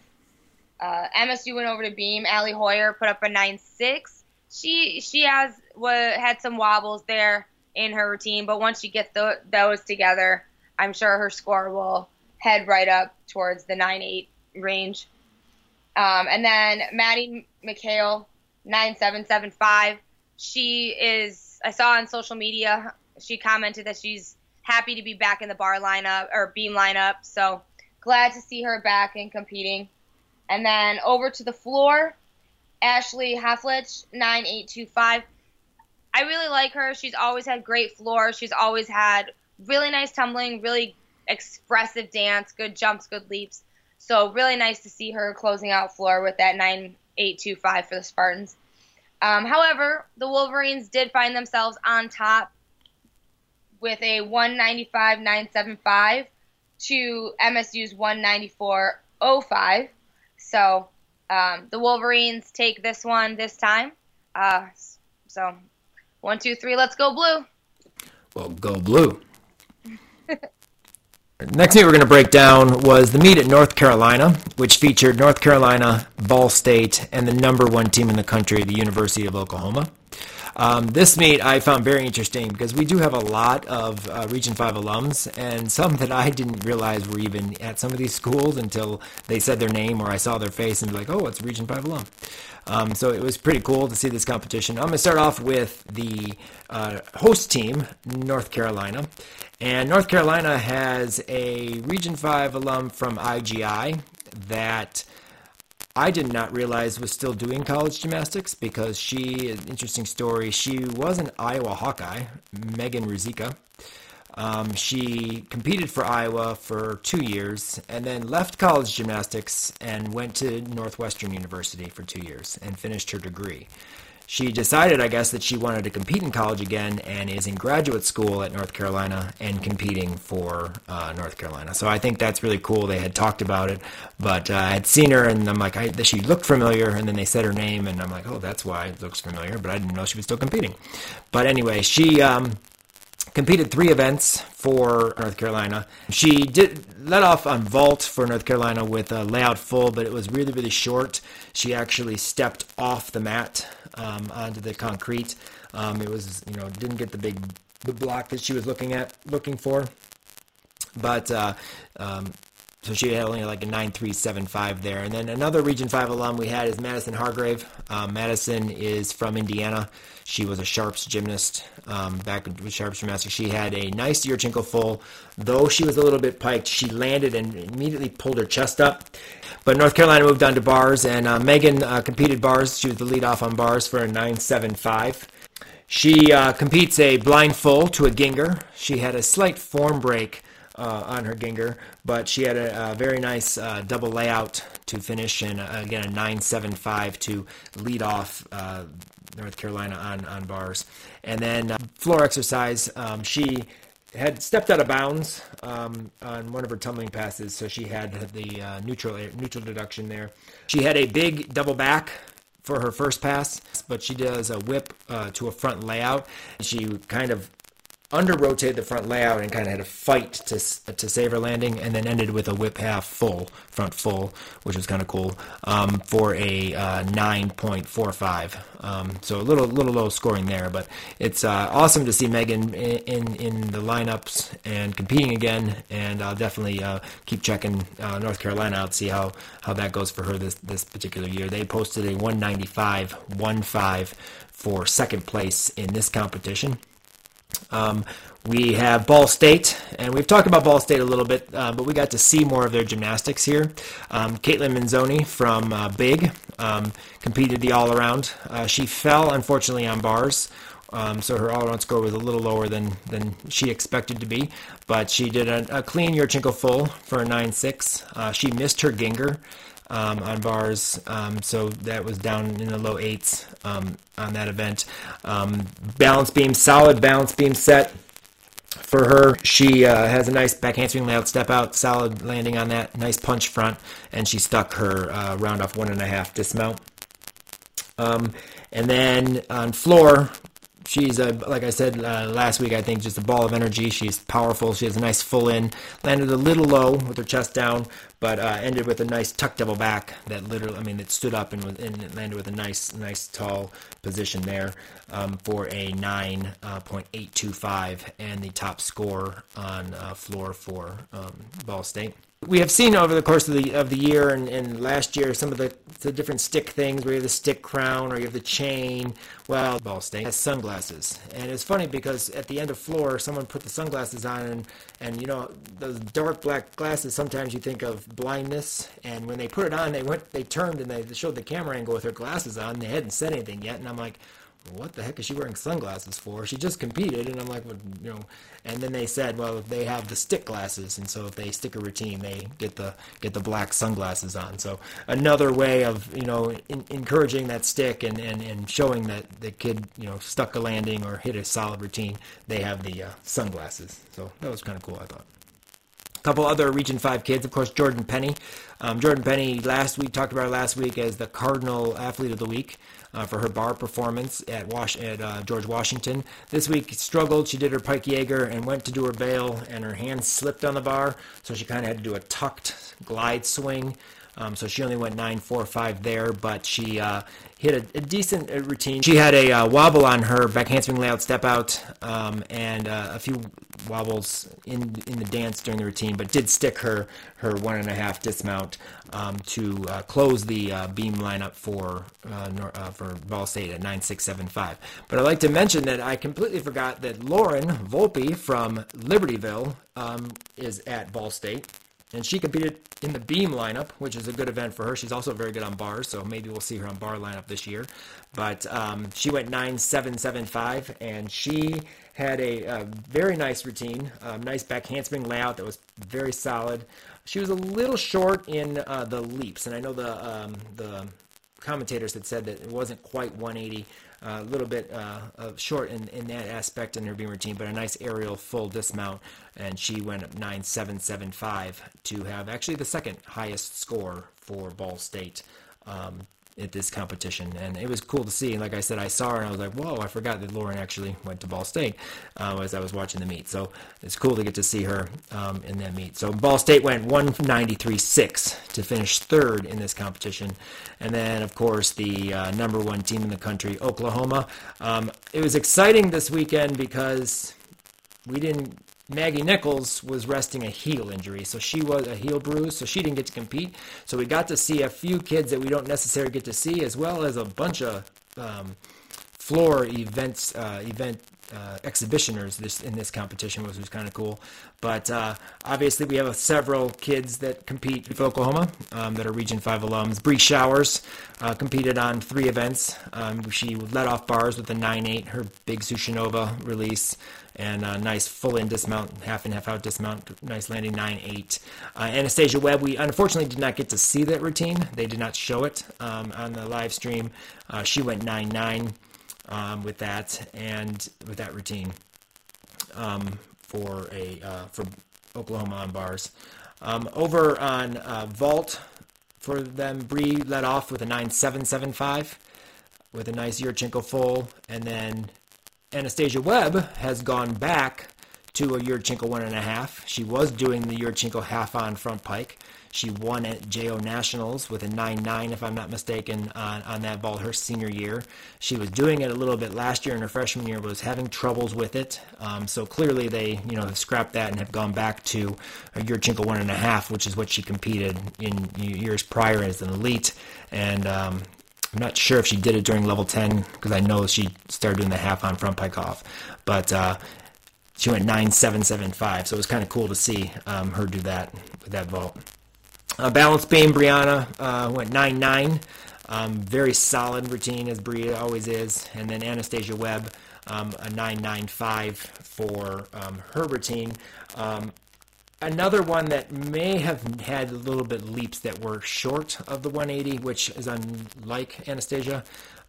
Uh, MSU went over to beam. Allie Hoyer put up a 9.6. She she has had some wobbles there in her routine, but once you get the, those together, I'm sure her score will head right up towards the 9.8 range. Um, and then Maddie McHale, 9775. She is, I saw on social media, she commented that she's happy to be back in the bar lineup or beam lineup. So glad to see her back and competing. And then over to the floor, Ashley Hefflich, 9825. I really like her. She's always had great floor. She's always had really nice tumbling, really expressive dance, good jumps, good leaps. So really nice to see her closing out floor with that 9825 for the Spartans. Um, however, the Wolverines did find themselves on top with a 195.975 to MSU's 194.05. So um, the Wolverines take this one this time. Uh, so one, two, three, let's go blue.
Well, go blue. Next meet we're going to break down was the meet at North Carolina, which featured North Carolina, Ball State, and the number one team in the country, the University of Oklahoma. Um, this meet I found very interesting because we do have a lot of uh, Region 5 alums, and some that I didn't realize were even at some of these schools until they said their name or I saw their face and be like, oh, it's Region 5 alum. Um, so it was pretty cool to see this competition. I'm going to start off with the uh, host team, North Carolina. And North Carolina has a Region 5 alum from IGI that I did not realize was still doing college gymnastics because she, interesting story, she was an Iowa Hawkeye, Megan Ruzicka. Um, she competed for Iowa for two years and then left college gymnastics and went to Northwestern University for two years and finished her degree. She decided, I guess, that she wanted to compete in college again and is in graduate school at North Carolina and competing for uh, North Carolina. So I think that's really cool. They had talked about it, but uh, I had seen her and I'm like, I, she looked familiar, and then they said her name, and I'm like, oh, that's why it looks familiar, but I didn't know she was still competing. But anyway, she. Um, competed three events for North Carolina. She did let off on vault for North Carolina with a layout full, but it was really really short. She actually stepped off the mat um, onto the concrete. Um, it was you know didn't get the big the block that she was looking at looking for, but. Uh, um, so she had only like a 9375 there. And then another Region 5 alum we had is Madison Hargrave. Um, Madison is from Indiana. She was a Sharps gymnast um, back with Sharps Gymnastics. She had a nice Yurchenko full. Though she was a little bit piked, she landed and immediately pulled her chest up. But North Carolina moved on to bars, and uh, Megan uh, competed bars. She was the lead off on bars for a 975. She uh, competes a blind full to a Gienger. She had a slight form break uh, on her Gienger, but she had a, a very nice uh, double layout to finish, and uh, again a 9.75 to lead off uh, North Carolina on on bars. And then uh, floor exercise, um, she had stepped out of bounds um, on one of her tumbling passes, so she had the uh, neutral neutral deduction there. She had a big double back for her first pass, but she does a whip uh, to a front layout. She kind of under rotated the front layout and kind of had a fight to to save her landing, and then ended with a whip half full front full, which was kind of cool um, for a uh, 9.45. Um, so a little little low scoring there, but it's uh, awesome to see Megan in, in, in the lineups and competing again, and I'll definitely uh, keep checking uh, North Carolina out see how how that goes for her this this particular year. They posted a 195 1.5 for second place in this competition. Um, we have Ball State, and we've talked about Ball State a little bit, uh, but we got to see more of their gymnastics here. Um, Caitlin Manzoni from uh, Big um, competed the all around. Uh, she fell, unfortunately, on bars. Um, so her all-around score was a little lower than, than she expected to be, but she did a, a clean Yurchenko full for a 9.6. Uh, she missed her Gienger, um, on bars. Um, so that was down in the low eights um, on that event. Um, balance beam, solid balance beam set for her. She uh, has a nice back handspring layout, step out, solid landing on that, nice punch front, and she stuck her uh, round off one and a half dismount. Um, and then on floor, she's a like I said uh, last week. I think just a ball of energy. She's powerful. She has a nice full in. Landed a little low with her chest down, but uh, ended with a nice tuck double back that literally, I mean, it stood up and, and landed with a nice, nice tall position there um, for a 9.825 uh, and the top score on uh, floor for um, Ball State we have seen over the course of the of the year and, and last year some of the, the different stick things where you have the stick crown or you have the chain. Well, Ball State has sunglasses, and it's funny because at the end of floor, someone put the sunglasses on, and and you know those dark black glasses. Sometimes you think of blindness, and when they put it on, they went they turned and they showed the camera angle with her glasses on. They hadn't said anything yet, and I'm like, what the heck is she wearing sunglasses for? She just competed, and I'm like, well, you know. And then they said, well, they have the stick glasses, and so if they stick a routine, they get the get the black sunglasses on. So another way of you know in, encouraging that stick and, and and showing that the kid you know stuck a landing or hit a solid routine. They have the uh, sunglasses, so that was kind of cool. I thought. A couple other Region 5 kids, of course, Jordan Penny. Um, Jordan Penny, last week, talked about last week as the Cardinal Athlete of the Week uh, for her bar performance at, at uh, George Washington. This week struggled. She did her pike Jaeger and went to do her bail, and her hand slipped on the bar, so she kind of had to do a tucked glide swing. Um, so she only went 9.45 there, but she uh, hit a, a, decent uh, routine. She had a uh, wobble on her back handspring layout step out um, and uh, a few wobbles in in the dance during the routine, but did stick her her one and a half dismount um, to uh, close the uh, beam lineup for for Ball State at 9.675. But I'd like to mention that I completely forgot that Lauren Volpe from Libertyville um, is at Ball State and she competed in the beam lineup, which is a good event for her. She's also very good on bars, so maybe we'll see her on bar lineup this year. But um, she went 9.775, and she had a, a very nice routine, um, nice back handspring layout that was very solid. She was a little short in uh, the leaps, and I know the um, the commentators had said that it wasn't quite 180 a little bit uh, short in, in that aspect in her beam routine, but a nice aerial full dismount, and she went up 9775 to have actually the second highest score for Ball State. Um, at this competition, and it was cool to see. And like I said, I saw her and I was like, "Whoa!" I forgot that Lauren actually went to Ball State uh, as I was watching the meet. So it's cool to get to see her um, in that meet. So Ball State went 193.6 to finish third in this competition, and then of course the uh, number one team in the country, Oklahoma. Um, it was exciting this weekend because we didn't Maggie Nichols was resting a heel injury, so she was a heel bruise, so she didn't get to compete. So we got to see a few kids that we don't necessarily get to see, as well as a bunch of um, floor events, uh, event uh, exhibitioners this in this competition, which was kind of cool. But uh, obviously, we have several kids that compete for Oklahoma um, that are Region Five alums. Bree Showers uh, competed on three events. Um, she led off bars with a 9-8, her big Shushunova release, and a nice full in dismount, half and half out dismount, nice landing 9.8. Uh, Anastasia Webb, we unfortunately did not get to see that routine. They did not show it um, on the live stream. Uh, she went 9.9 um, with that and with that routine um, for a uh, for Oklahoma on bars. Um, over on uh, vault for them, Bree led off with a 9775 with a nice Yurchenko full, and then Anastasia Webb has gone back to a Yurchenko one and a half. She was doing the Yurchenko half on front pike. She won at JO Nationals with a 9-9, if I'm not mistaken, on, on that vault her senior year. She was doing it a little bit last year in her freshman year, was having troubles with it. Um, so clearly they, you know, have scrapped that and have gone back to a Yurchenko one and a half, which is what she competed in years prior as an elite. And um, I'm not sure if she did it during level 10 because I know she started doing the half on front pike off. But uh, she went 9775, so it was kind of cool to see um, her do that with that vault. Uh, balance beam, Brianna uh, went 9 9. Um, very solid routine, as Bria always is. And then Anastasia Webb, um, a 995 for um, her routine. Um, another one that may have had a little bit leaps that were short of the 180, which is unlike Anastasia.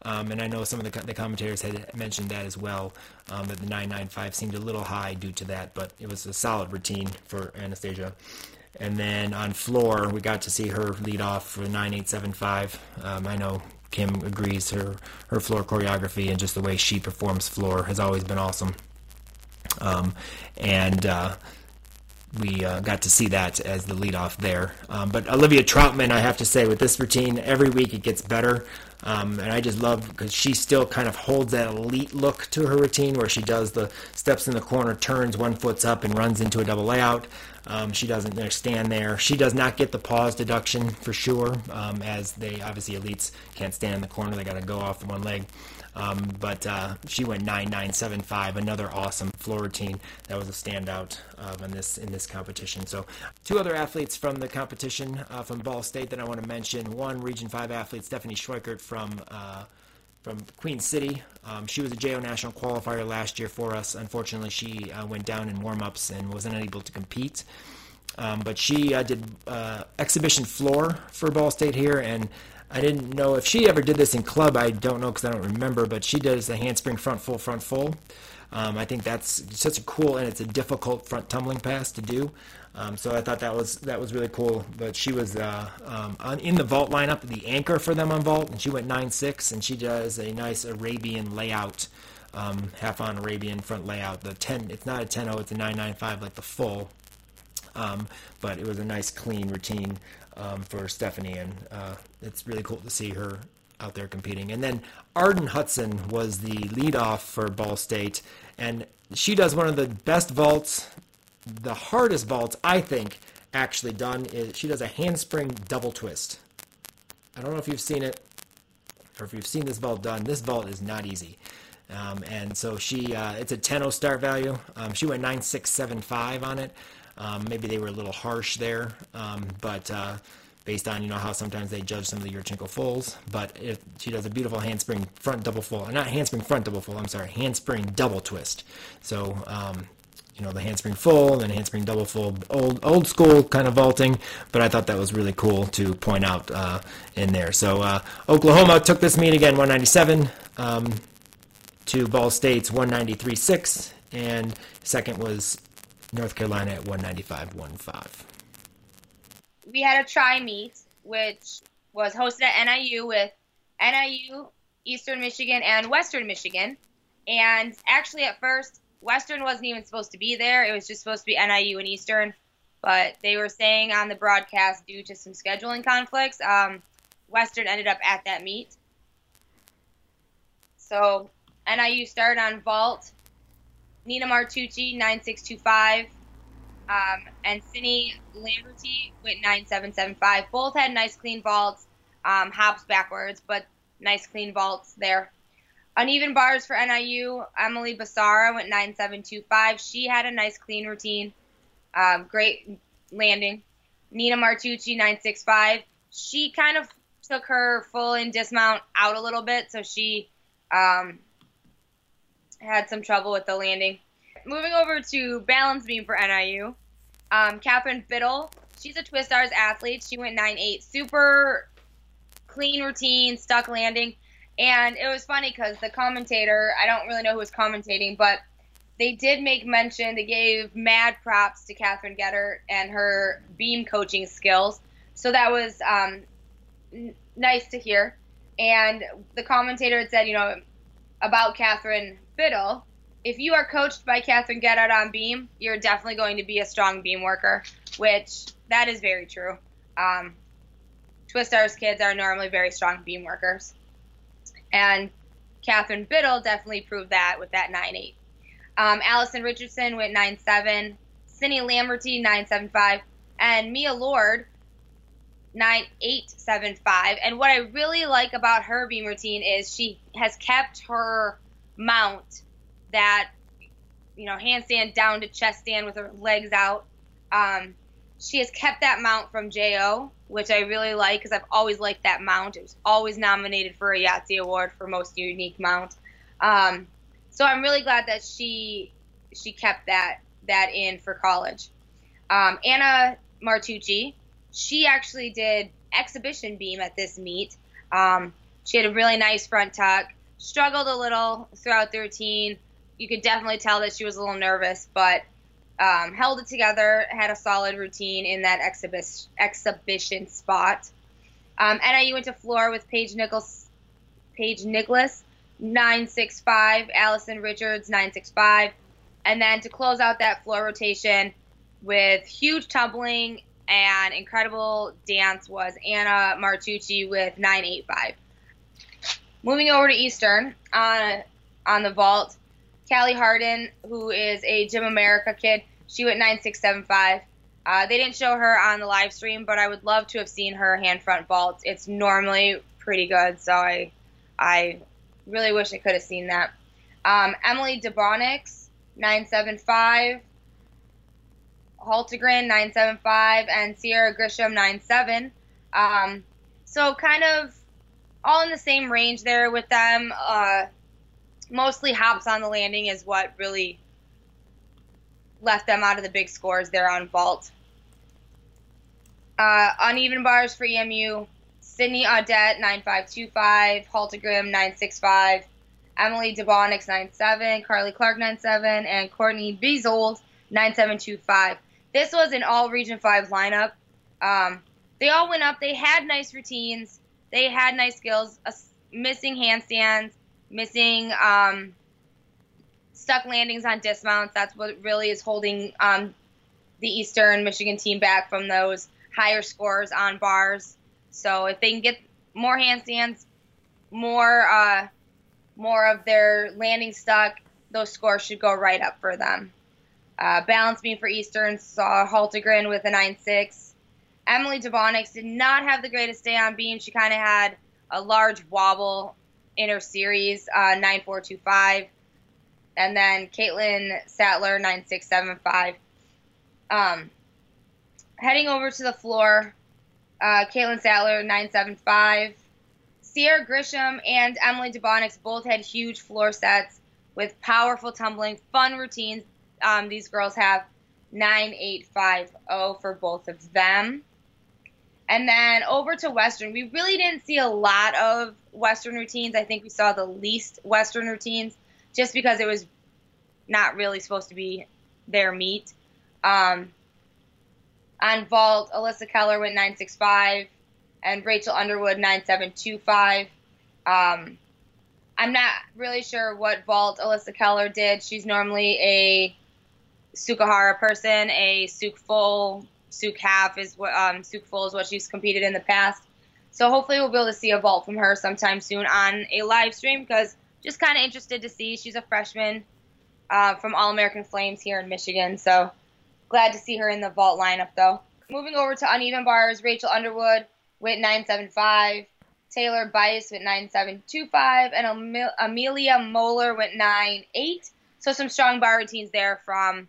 Um, and I know some of the, the, commentators had mentioned that as well, um, that the 995 seemed a little high due to that, but it was a solid routine for Anastasia. And then on floor, we got to see her lead off for 9875. Um, I know Kim agrees her her floor choreography and just the way she performs floor has always been awesome. Um, and uh, we uh, got to see that as the lead off there. Um, but Olivia Trautman, I have to say, with this routine, every week it gets better. Um, and I just love because she still kind of holds that elite look to her routine where she does the steps in the corner, turns one foot's up, and runs into a double layout. Um, she doesn't stand there. She does not get the pause deduction for sure, um, as they obviously elites can't stand in the corner. They got to go off the one leg. Um, but uh, she went 9975, another awesome floor routine. That was a standout uh, in this in this competition. So, two other athletes from the competition uh, from Ball State that I want to mention. One Region Five athlete, Stephanie Schweikert from uh, from Queen City. Um, she was a JO National qualifier last year for us. Unfortunately, she uh, went down in warm-ups and was unable to compete. Um, but she uh, did uh, exhibition floor for Ball State here, and I didn't know if she ever did this in club. I don't know because I don't remember, but she does the handspring front full, front full. Um, I think that's such a cool and it's a difficult front tumbling pass to do. Um, so I thought that was that was really cool. But she was uh, um, on, in the vault lineup, the anchor for them on vault, and she went nine six, and she does a nice Arabian layout, um, half on Arabian front layout. The ten, it's not a 10-0, it's a 995 like the full. Um, but it was a nice clean routine um, for Stephanie, and uh, it's really cool to see her out there competing. And then Arden Hudson was the leadoff for Ball State, and she does one of the best vaults, the hardest vaults I think actually done. Is she does a handspring double twist. I don't know if you've seen it or if you've seen this vault done. This vault is not easy. Um, and so she, uh, it's a 10 start value. Um, she went 9675 on it. Um, maybe they were a little harsh there, um, but uh, based on you know how sometimes they judge some of the Yurchenko fulls. But if she does a beautiful handspring front double full, not handspring front double full. I'm sorry, handspring double twist. So um, you know the handspring full, and then handspring double full, old old school kind of vaulting. But I thought that was really cool to point out uh, in there. So uh, Oklahoma took this meet again, 197 um, to Ball State's 193.6, and second was North Carolina at 195.15
we had a try meet, which was hosted at NIU with NIU, Eastern Michigan, and Western Michigan. And actually, at first, Western wasn't even supposed to be there. It was just supposed to be NIU and Eastern. But they were saying on the broadcast, due to some scheduling conflicts, um, Western ended up at that meet. So NIU started on vault. Nina Martucci, 9625. Um, and Cindy Lamberti went 9775. Both had nice clean vaults, um, hops backwards, but nice clean vaults there. Uneven bars for NIU. Emily Basara went 9725. She had a nice clean routine. Um, great landing. Nina Martucci 965. She kind of took her full in dismount out a little bit, so she um, had some trouble with the landing. Moving over to balance beam for NIU. Um, Catherine Biddle, she's a Twistars athlete. She went 9-8. Super clean routine, stuck landing. And it was funny because the commentator, I don't really know who was commentating, but they did make mention, they gave mad props to Catherine Geddert and her beam coaching skills. So that was um, nice to hear. And the commentator had said, you know, about Catherine Biddle, if you are coached by Catherine Geddert on beam, you're definitely going to be a strong beam worker, which that is very true. Um, kids are normally very strong beam workers. And Catherine Biddle definitely proved that with that 9.8. Um, Allison Richardson went 9.7. Cindy Lamberty 9.75. And Mia Lord 9875. And what I really like about her beam routine is she has kept her mount that, you know, handstand down to chest stand with her legs out. Um, she has kept that mount from JO, which I really like because I've always liked that mount. It was always nominated for a Yahtzee Award for most unique mount. Um, so I'm really glad that she she kept that that in for college. Um, Anna Martucci, she actually did exhibition beam at this meet. Um, she had a really nice front tuck, struggled a little throughout the routine. You could definitely tell that she was a little nervous, but um, held it together, had a solid routine in that exhibition exhibition spot. Um, NIU went to floor with Paige Nichols, Paige Nicholas, 965, Allison Richards, 965. And then to close out that floor rotation with huge tumbling and incredible dance was Anna Martucci with 985. Moving over to Eastern on on the vault, Callie Harden, who is a Gym America kid, she went 9675. Uh, they didn't show her on the live stream, but I would love to have seen her hand front vault. It's normally pretty good, so I I really wish I could have seen that. Um, Emily DeBonix, 975. Haltegren 975 and Sierra Grisham 97. Um, so kind of all in the same range there with them. Uh, mostly hops on the landing is what really left them out of the big scores there on vault. Uh, uneven bars for EMU. Sydney Audette 9525, Haltegren 965, Emily DeBonix 97, Carly Clark 97, and Courtney Bezold 9725. This was an all Region 5 lineup. Um, they all went up. They had nice routines. They had nice skills. Uh, missing handstands, missing um, stuck landings on dismounts. That's what really is holding um, the Eastern Michigan team back from those higher scores on bars. So if they can get more handstands, more uh, more of their landing stuck, those scores should go right up for them. Uh, balance beam for Eastern saw Haltegren with a 9.6. Emily Devonix did not have the greatest day on beam. She kind of had a large wobble in her series, uh, 9.425. And then Caitlin Sattler, 9.675. Um, heading over to the floor, uh, Caitlin Sattler, 9.75. Sierra Grisham and Emily Debonix both had huge floor sets with powerful tumbling, fun routines um, these girls have 9850 for both of them. And then over to Western, we really didn't see a lot of Western routines. I think we saw the least Western routines just because it was not really supposed to be their meet. Um, on vault, Alyssa Keller went 965 and Rachel Underwood 9725. Um, I'm not really sure what vault Alyssa Keller did. She's normally a Tsukahara person, a Tsuk full, Tsuk half is what um, Tsuk full is what she's competed in the past. So hopefully we'll be able to see a vault from her sometime soon on a live stream because just kind of interested to see. She's a freshman uh, from All American Flames here in Michigan, so glad to see her in the vault lineup though. Moving over to uneven bars, Rachel Underwood went 975. Taylor Bice went 9725, and Amelia Moeller went 98. So some strong bar routines there from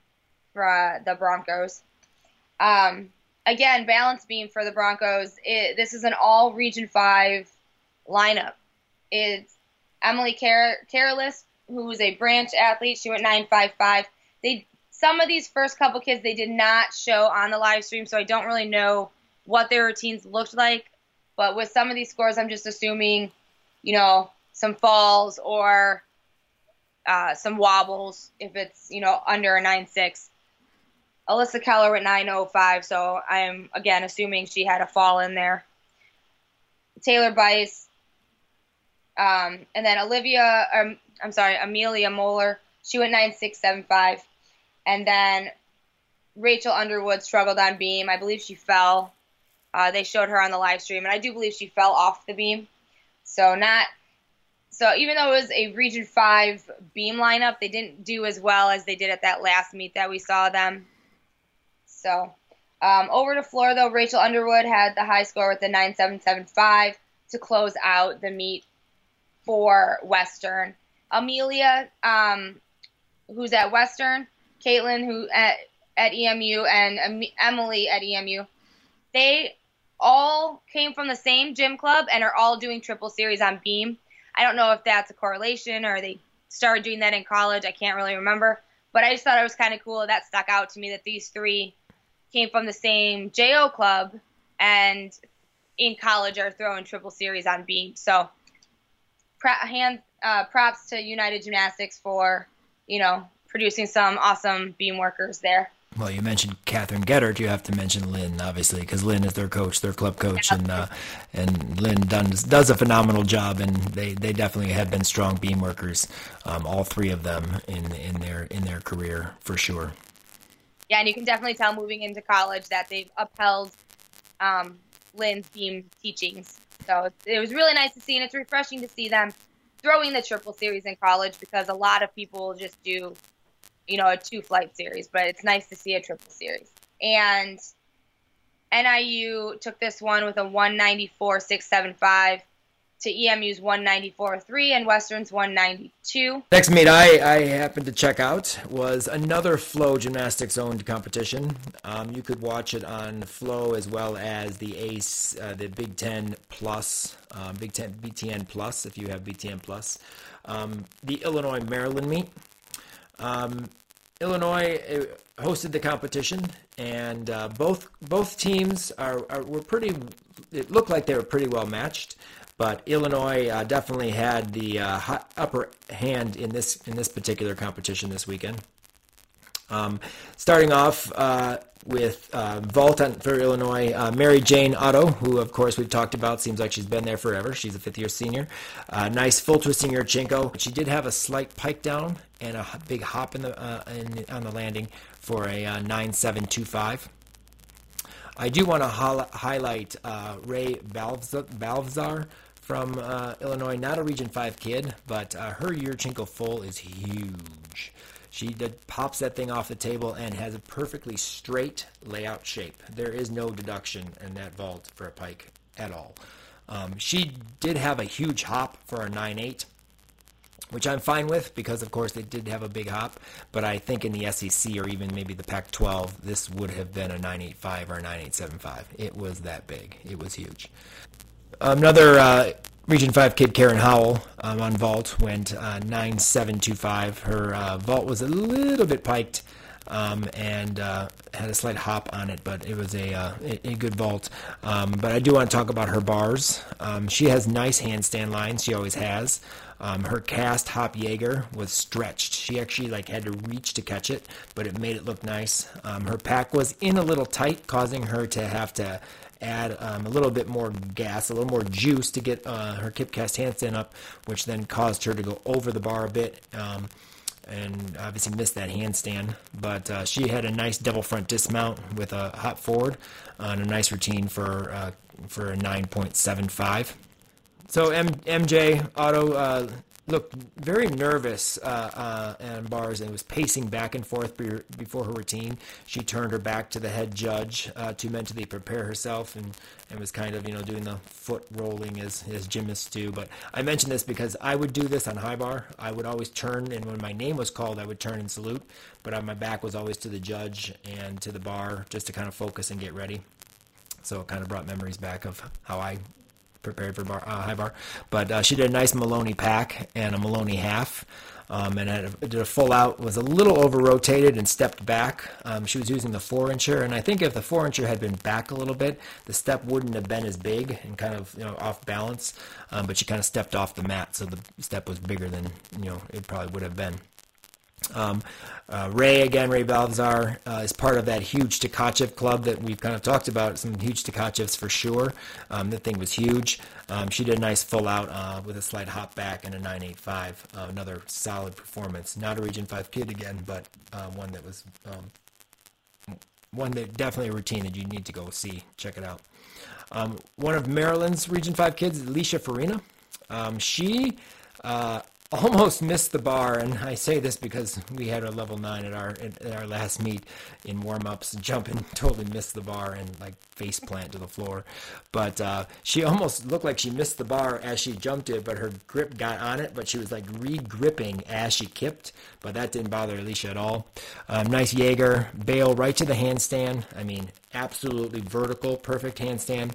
for uh, the Broncos. Um, again, balance beam for the Broncos. It, this is an all Region 5 lineup. It's Emily Car- who is a branch athlete. She went 9.55. They some of these first couple kids they did not show on the live stream, so I don't really know what their routines looked like. But with some of these scores, I'm just assuming, you know, some falls or uh, some wobbles if it's you know under a 9.6. Alyssa Keller at 905, so I'm again assuming she had a fall in there. Taylor Bice, um, and then Olivia, um, I'm sorry, Amelia Moeller She went nine six seven five, and then Rachel Underwood struggled on beam. I believe she fell. Uh, they showed her on the live stream, and I do believe she fell off the beam. So not so even though it was a Region Five beam lineup, they didn't do as well as they did at that last meet that we saw them. So um, over to floor though, Rachel Underwood had the high score with the 9775 to close out the meet for Western. Amelia, um, who's at Western, Caitlin, who at at EMU, and Emily at EMU, they all came from the same gym club and are all doing triple series on beam. I don't know if that's a correlation or they started doing that in college. I can't really remember, but I just thought it was kind of cool. That stuck out to me that these three came from the same JO club and in college are throwing triple series on beam. So hand uh, props to United Gymnastics for you know producing some awesome beam workers there.
Well, you mentioned Catherine Gettert. You have to mention Lynn, obviously, because Lynn is their coach, their club coach, and uh, and Lynn does does a phenomenal job, and they, they definitely have been strong beam workers, um, all three of them in in their in their career for sure.
Yeah, and you can definitely tell moving into college that they've upheld um, Lynn's beam teachings. So it was really nice to see, and it's refreshing to see them throwing the triple series in college because a lot of people just do you know, a two flight series, but it's nice to see a triple series. And NIU took this one with a 194.675 to EMU's 194.3 and Western's 192.
Next meet I, I happened to check out was another FloGymnastics owned competition. Um, you could watch it on Flow as well as the ACE, uh, the Big Ten Plus, uh, Big Ten BTN Plus if you have BTN Plus. Um, the Illinois Maryland meet. Um, Illinois uh, hosted the competition, and uh, both both teams are, are, were pretty. It looked like they were pretty well matched, but Illinois uh, definitely had the uh, upper hand in this in this particular competition this weekend. Um, starting off uh, with uh, vault for Illinois, uh, Mary Jane Otto, who of course we've talked about. Seems like she's been there forever. She's a fifth year senior. Uh, nice full twisting Yurchenko. She did have a slight pike down and a big hop in the uh, in, on the landing for a uh, nine seven two five. I do want to highlight Ray Balthazar from Illinois, not a Region 5 kid, but her Yurchenko full is huge. She did, pops that thing off the table and has a perfectly straight layout shape. There is no deduction in that vault for a pike at all. Um, she did have a huge hop for a 9.8, which I'm fine with because, of course, they did have a big hop. But I think in the SEC or even maybe the Pac 12, this would have been a 9.85 or a 9.875. It was that big, it was huge. Another uh, Region 5 kid Karen Howell um, on vault went uh, 9725. Her uh, vault was a little bit piked um, and uh, had a slight hop on it, but it was a, uh, a, good vault. Um, but I do want to talk about her bars. Um, she has nice handstand lines. She always has. Um, her cast hop Jaeger was stretched. She actually like had to reach to catch it, but it made it look nice. Um, her pack was in a little tight, causing her to have to add um, a little bit more gas, a little more juice to get uh, her kip cast handstand up, which then caused her to go over the bar a bit. Um, and obviously missed that handstand, but uh, she had a nice double front dismount with a hop forward and a nice routine for uh, for a 9.75. So M- MJ Otto uh, looked very nervous uh, uh, on bars and was pacing back and forth before her routine. She turned her back to the head judge uh, to mentally prepare herself and, and was kind of, you know, doing the foot rolling as, as gymnasts do. But I mention this because I would do this on high bar. I would always turn, and when my name was called, I would turn and salute. But my back was always to the judge and to the bar just to kind of focus and get ready. So it kind of brought memories back of how I prepared for bar, uh, high bar. But uh, she did a nice Maloney pack and a Maloney half. Um, and a, did a full out, was a little over rotated and stepped back. Um, she was using the four incher, and I think if the four incher had been back a little bit, the step wouldn't have been as big and kind of you know off balance. Um, but she kind of stepped off the mat, so the step was bigger than you know it probably would have been. Um, uh, Ray again, Ray Balthazar uh, is part of that huge Tkachev club that we've kind of talked about. Some huge Tkachevs for sure. Um, that thing was huge. Um, she did a nice full out uh, with a slight hop back and a 985. Uh, another solid performance. Not a Region 5 kid again, but uh, one that was um, one that definitely a routine that you need to go see. Check it out. Um, one of Maryland's Region 5 kids, Alicia Farina. Um, she uh, almost missed the bar, and I say this because we had a level nine at our at our last meet in warm ups, jumping totally missed the bar and like face plant to the floor. But uh, she almost looked like she missed the bar as she jumped it, but her grip got on it, but she was like re-gripping as she kipped, but that didn't bother Alicia at all. Um, nice Jaeger bail right to the handstand. I mean, absolutely vertical, perfect handstand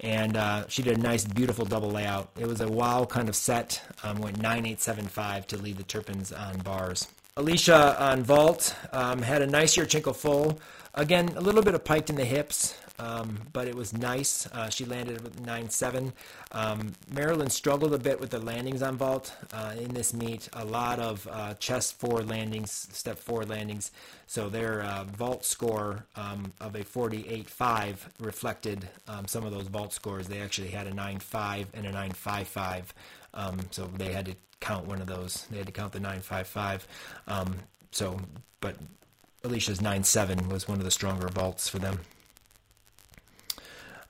and uh, she did a nice, beautiful double layout. It was a wow kind of set. Um, went 9875 to lead the Terrapins on bars. Alicia on vault um, had a nice Yurchenko full. Again, a little bit of piked in the hips, um, but it was nice. Uh, she landed with 9-7. Um, Maryland struggled a bit with the landings on vault uh, in this meet. A lot of uh, chest forward landings, step forward landings. So their uh, vault score um, of a 48-5 reflected um, some of those vault scores. They actually had a 9-5 and a 9.55. Um, so they had to count one of those. They had to count the 9.55. Um, so, but Alicia's 9.7 was one of the stronger vaults for them.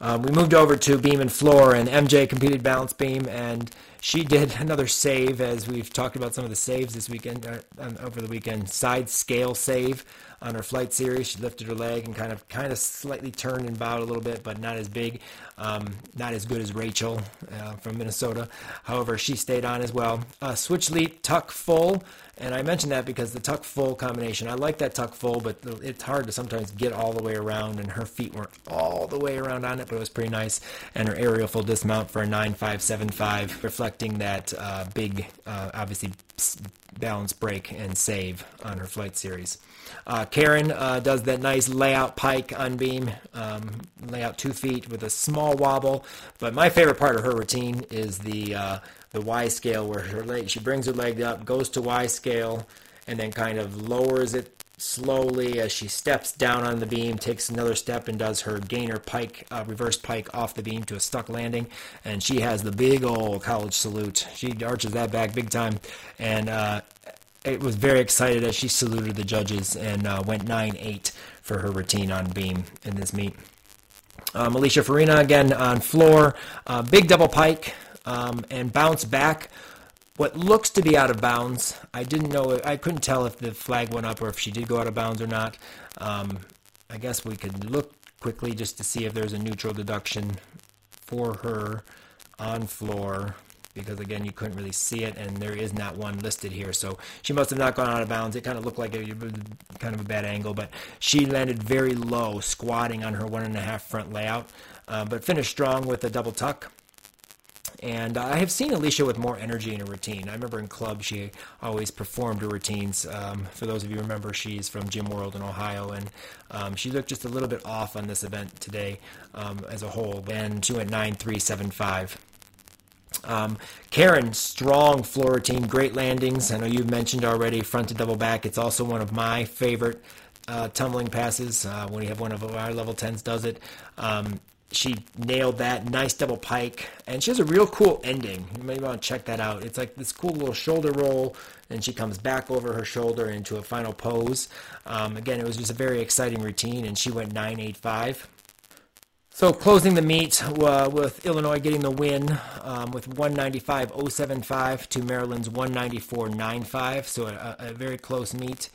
Um, we moved over to beam and floor, and MJ competed balance beam, and she did another save, as we've talked about some of the saves this weekend, uh, over the weekend. Side scale save on her flight series. She lifted her leg and kind of, kind of slightly turned and bowed a little bit, but not as big, um, not as good as Rachel uh, from Minnesota. However, she stayed on as well. Uh, switch leap tuck full. And I mentioned that because the tuck full combination, I like that tuck full, but it's hard to sometimes get all the way around, and her feet weren't all the way around on it, but it was pretty nice. And her aerial full dismount for a 9575, that uh, big, uh, obviously, balance break and save on her flight series. Uh, Karen uh, does that nice layout pike on beam, um, layout two feet with a small wobble. But my favorite part of her routine is the uh, the Y scale where her leg, she brings her leg up, goes to Y scale, and then kind of lowers it slowly as she steps down on the beam, takes another step and does her gainer pike, uh, reverse pike off the beam to a stuck landing. And she has the big old college salute. She arches that back big time. And uh, it was very excited as she saluted the judges and uh, went 9 8 for her routine on beam in this meet. Um, Alicia Farina again on floor, uh, big double pike um, and bounce back. What looks to be out of bounds. I didn't know. I couldn't tell if the flag went up or if she did go out of bounds or not. Um, I guess we could look quickly just to see if there's a neutral deduction for her on floor because again you couldn't really see it and there is not one listed here so she must have not gone out of bounds it kind of looked like a kind of a bad angle but she landed very low squatting on her one and a half front layout uh, but finished strong with a double tuck and I have seen Alicia with more energy in her routine. I remember in club she always performed her routines. Um, for those of you remember, she's from Gym World in Ohio, and um, she looked just a little bit off on this event today um, as a whole. And she went 9375. Um, Karen, strong floor routine, great landings. I know you've mentioned already front to double back. It's also one of my favorite uh, tumbling passes. Uh, when you have one of our level 10s does it. Um, she nailed that. Nice double pike. And she has a real cool ending. You may want to check that out. It's like this cool little shoulder roll and she comes back over her shoulder into a final pose. Um, again it was just a very exciting routine and she went 985 so closing the meet uh, with Illinois getting the win um, with 195.075 to Maryland's 194.95. So a, a, very close meet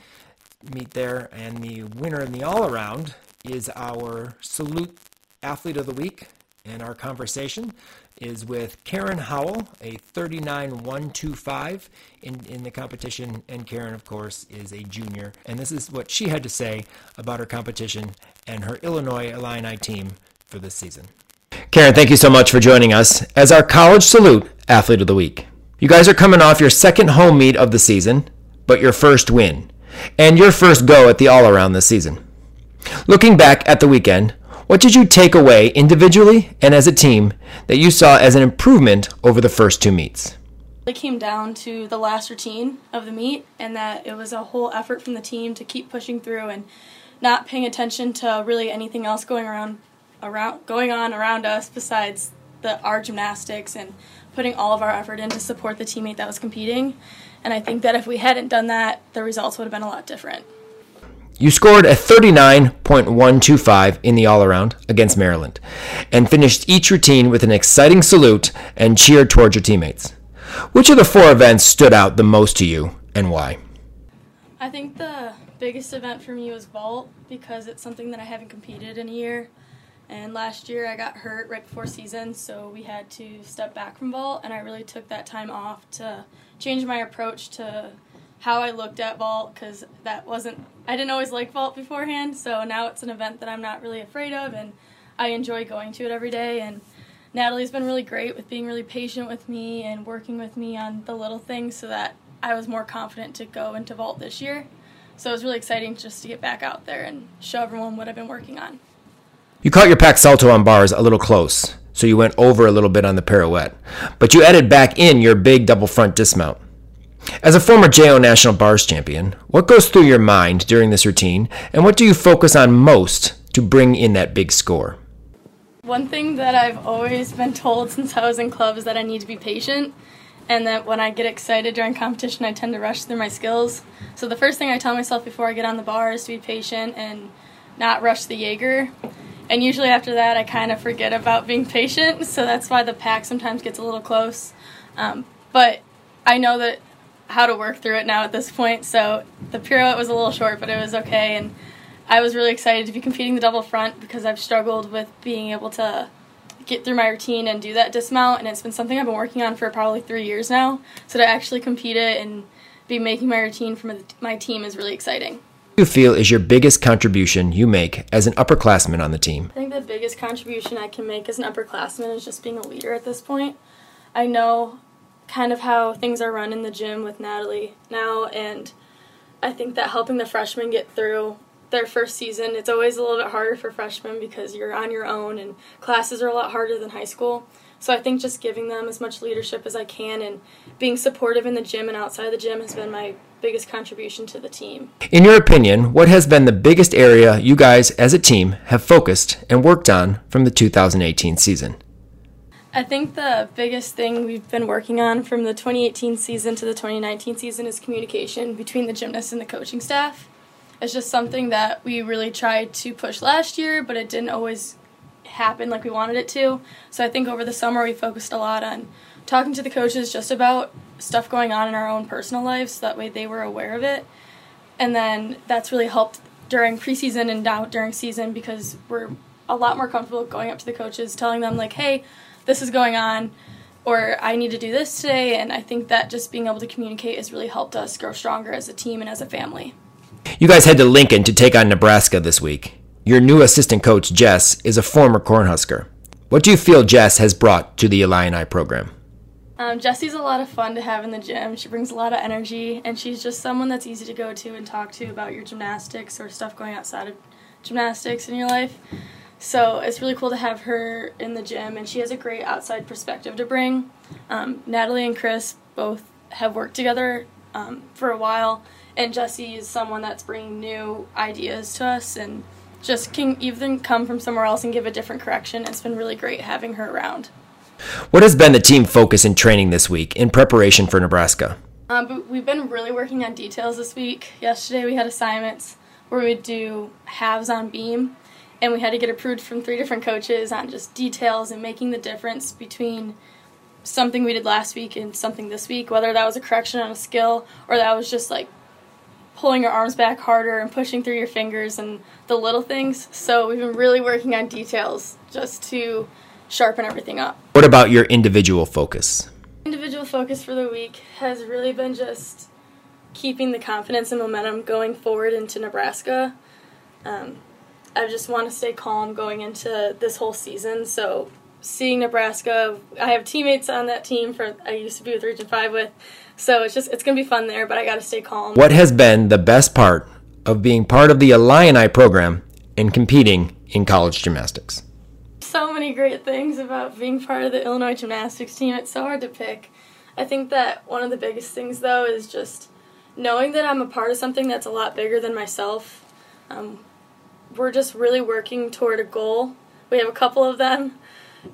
meet there, and the winner in the all around is our salute athlete of the week, and our conversation is with Karen Howell, a 39.125 in, in the competition. And Karen, of course, is a junior. And this is what she had to say about her competition and her Illinois Illini team for this season. Karen, thank you so much for joining us as our College Salute Athlete of the Week. You guys are coming off your second home meet of the season, but your first win, and your first go at the all around this season. Looking back at the weekend, what did you take away individually and as a team that you saw as an improvement over the first two meets?
It came down to the last routine of the meet, and that it was a whole effort from the team to keep pushing through and not paying attention to really anything else going around, around going on around us besides the our gymnastics and putting all of our effort in to support the teammate that was competing. And I think that if we hadn't done that, the results would have been a lot different.
You scored a 39.125 in the all around against Maryland and finished each routine with an exciting salute and cheer towards your teammates. Which of the four events stood out the most to you and why?
I think the biggest event for me was vault because it's something that I haven't competed in a year. And last year I got hurt right before season, so we had to step back from vault, and I really took that time off to change my approach to how I looked at vault because that wasn't I didn't always like vault beforehand. So now it's an event that I'm not really afraid of, and I enjoy going to it every day. And Natalie's been really great with being really patient with me and working with me on the little things so that I was more confident to go into vault this year. So it was really exciting just to get back out there and show everyone what I've been working on.
You caught your pack salto on bars a little close, so you went over a little bit on the pirouette, but you added back in your big double front dismount. As a former JO National Bars champion, what goes through your mind during this routine, and what do you focus on most to bring in that big score?
One thing that I've always been told since I was in club is that I need to be patient, and that when I get excited during competition, I tend to rush through my skills. So the first thing I tell myself before I get on the bar is to be patient and not rush the Jaeger. And usually after that, I kind of forget about being patient, so that's why the pack sometimes gets a little close. Um, but I know that how to work through it now at this point. So the pirouette was a little short, but it was okay. And I was really excited to be competing the double front because I've struggled with being able to get through my routine and do that dismount. And it's been something I've been working on for probably three years now. So to actually compete it and be making my routine for my team is really exciting.
What do you feel is your biggest contribution you make as an upperclassman on the team?
I think the biggest contribution I can make as an upperclassman is just being a leader at this point. I know kind of how things are run in the gym with Natalie now, and I think that helping the freshmen get through their first season, it's always a little bit harder for freshmen because you're on your own and classes are a lot harder than high school. So I think just giving them as much leadership as I can and being supportive in the gym and outside the gym has been my biggest contribution to the team.
In your opinion, what has been the biggest area you guys as a team have focused and worked on from the 2018 season?
I think the biggest thing we've been working on from the 2018 season to the 2019 season is communication between the gymnasts and the coaching staff. It's just something that we really tried to push last year, but it didn't always happen like we wanted it to. So I think over the summer we focused a lot on talking to the coaches just about stuff going on in our own personal lives so that way they were aware of it. And then that's really helped during preseason and now during season because we're a lot more comfortable going up to the coaches telling them like, "Hey, this is going on or I need to do this today. And I think that just being able to communicate has really helped us grow stronger as a team and as a family.
You guys head to Lincoln to take on Nebraska this week. Your new assistant coach, Jess, is a former Cornhusker. What do you feel Jess has brought to the Illini program?
Um, Jessie's a lot of fun to have in the gym. She brings a lot of energy, and she's just someone that's easy to go to and talk to about your gymnastics or stuff going outside of gymnastics in your life. So it's really cool to have her in the gym, and she has a great outside perspective to bring. Um, Natalie and Chris both have worked together um, for a while, and Jesse is someone that's bringing new ideas to us and just can even come from somewhere else and give a different correction. It's been really great having her around.
What has been the team focus in training this week in preparation for Nebraska?
Um, we've been really working on details this week. Yesterday we had assignments where we'd do halves on beam and we had to get approved from three different coaches on just details and making the difference between something we did last week and something this week, whether that was a correction on a skill or that was just like pulling your arms back harder and pushing through your fingers and the little things. So we've been really working on details just to sharpen everything up.
What about your individual focus?
Individual focus for the week has really been just keeping the confidence and momentum going forward into Nebraska. Um, I just want to stay calm going into this whole season. So seeing Nebraska, I have teammates on that team for I used to be with Region Five with, so it's just it's gonna be fun there. But I got to stay calm.
What has been the best part of being part of the Illini program and competing in college gymnastics?
So many great things about being part of the Illinois gymnastics team. It's so hard to pick. I think that one of the biggest things, though, is just knowing that I'm a part of something that's a lot bigger than myself. Um, we're just really working toward a goal. We have a couple of them.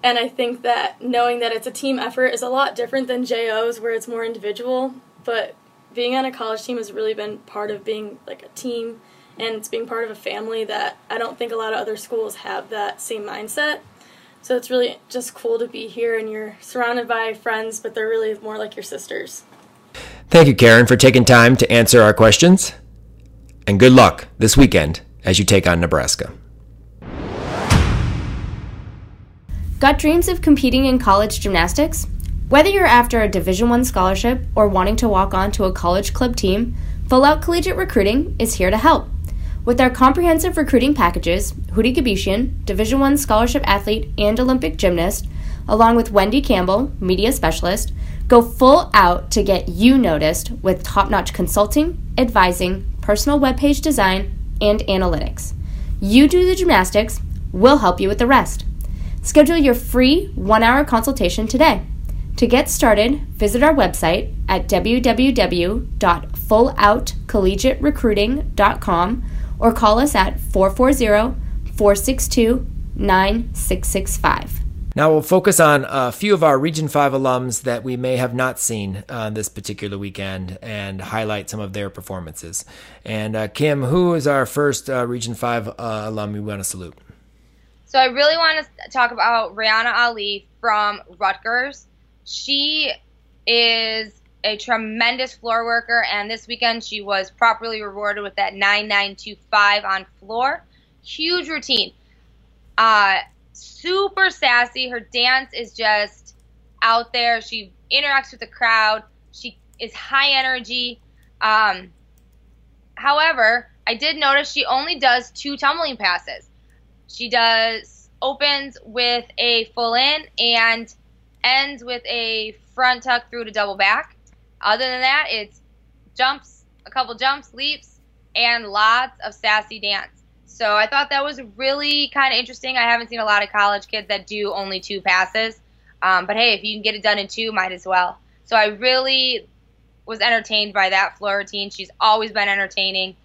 And I think that knowing that it's a team effort is a lot different than JOs where it's more individual. But being on a college team has really been part of being like a team and it's being part of a family that I don't think a lot of other schools have that same mindset. So it's really just cool to be here and you're surrounded by friends, but they're really more like your sisters.
Thank you, Karen, for taking time to answer our questions. And good luck this weekend as you take on Nebraska.
Got dreams of competing in college gymnastics? Whether you're after a Division 1 scholarship or wanting to walk on to a college club team, Full Out Collegiate Recruiting is here to help. With our comprehensive recruiting packages, Houry Gebeshian, Division 1 scholarship athlete and Olympic gymnast, along with Wendy Campbell, media specialist, go full out to get you noticed with top-notch consulting, advising, personal webpage design, and analytics. You do the gymnastics, we'll help you with the rest. Schedule your free one hour consultation today. To get started, visit our website at www.fulloutcollegiaterecruiting.com or call us at 440 462 9665.
Now we'll focus on a few of our Region 5 alums that we may have not seen uh, this particular weekend and highlight some of their performances. And uh, Kim, who is our first uh, Region 5 uh, alum we want to salute?
So I really want to talk about Rihanna Ali from Rutgers. She is a tremendous floor worker, and this weekend she was properly rewarded with that 9925 on floor. Huge routine. Uh, super sassy. Her dance is just out there. She interacts with the crowd. She is high energy. Um, however, I did notice she only does two tumbling passes. She does opens with a full in and ends with a front tuck through to double back. Other than that, it's jumps, a couple jumps, leaps, and lots of sassy dance. So I thought that was really kind of interesting. I haven't seen a lot of college kids that do only two passes. Um, but hey, if you can get it done in two, might as well. So I really was entertained by that floor routine. She's always been entertaining.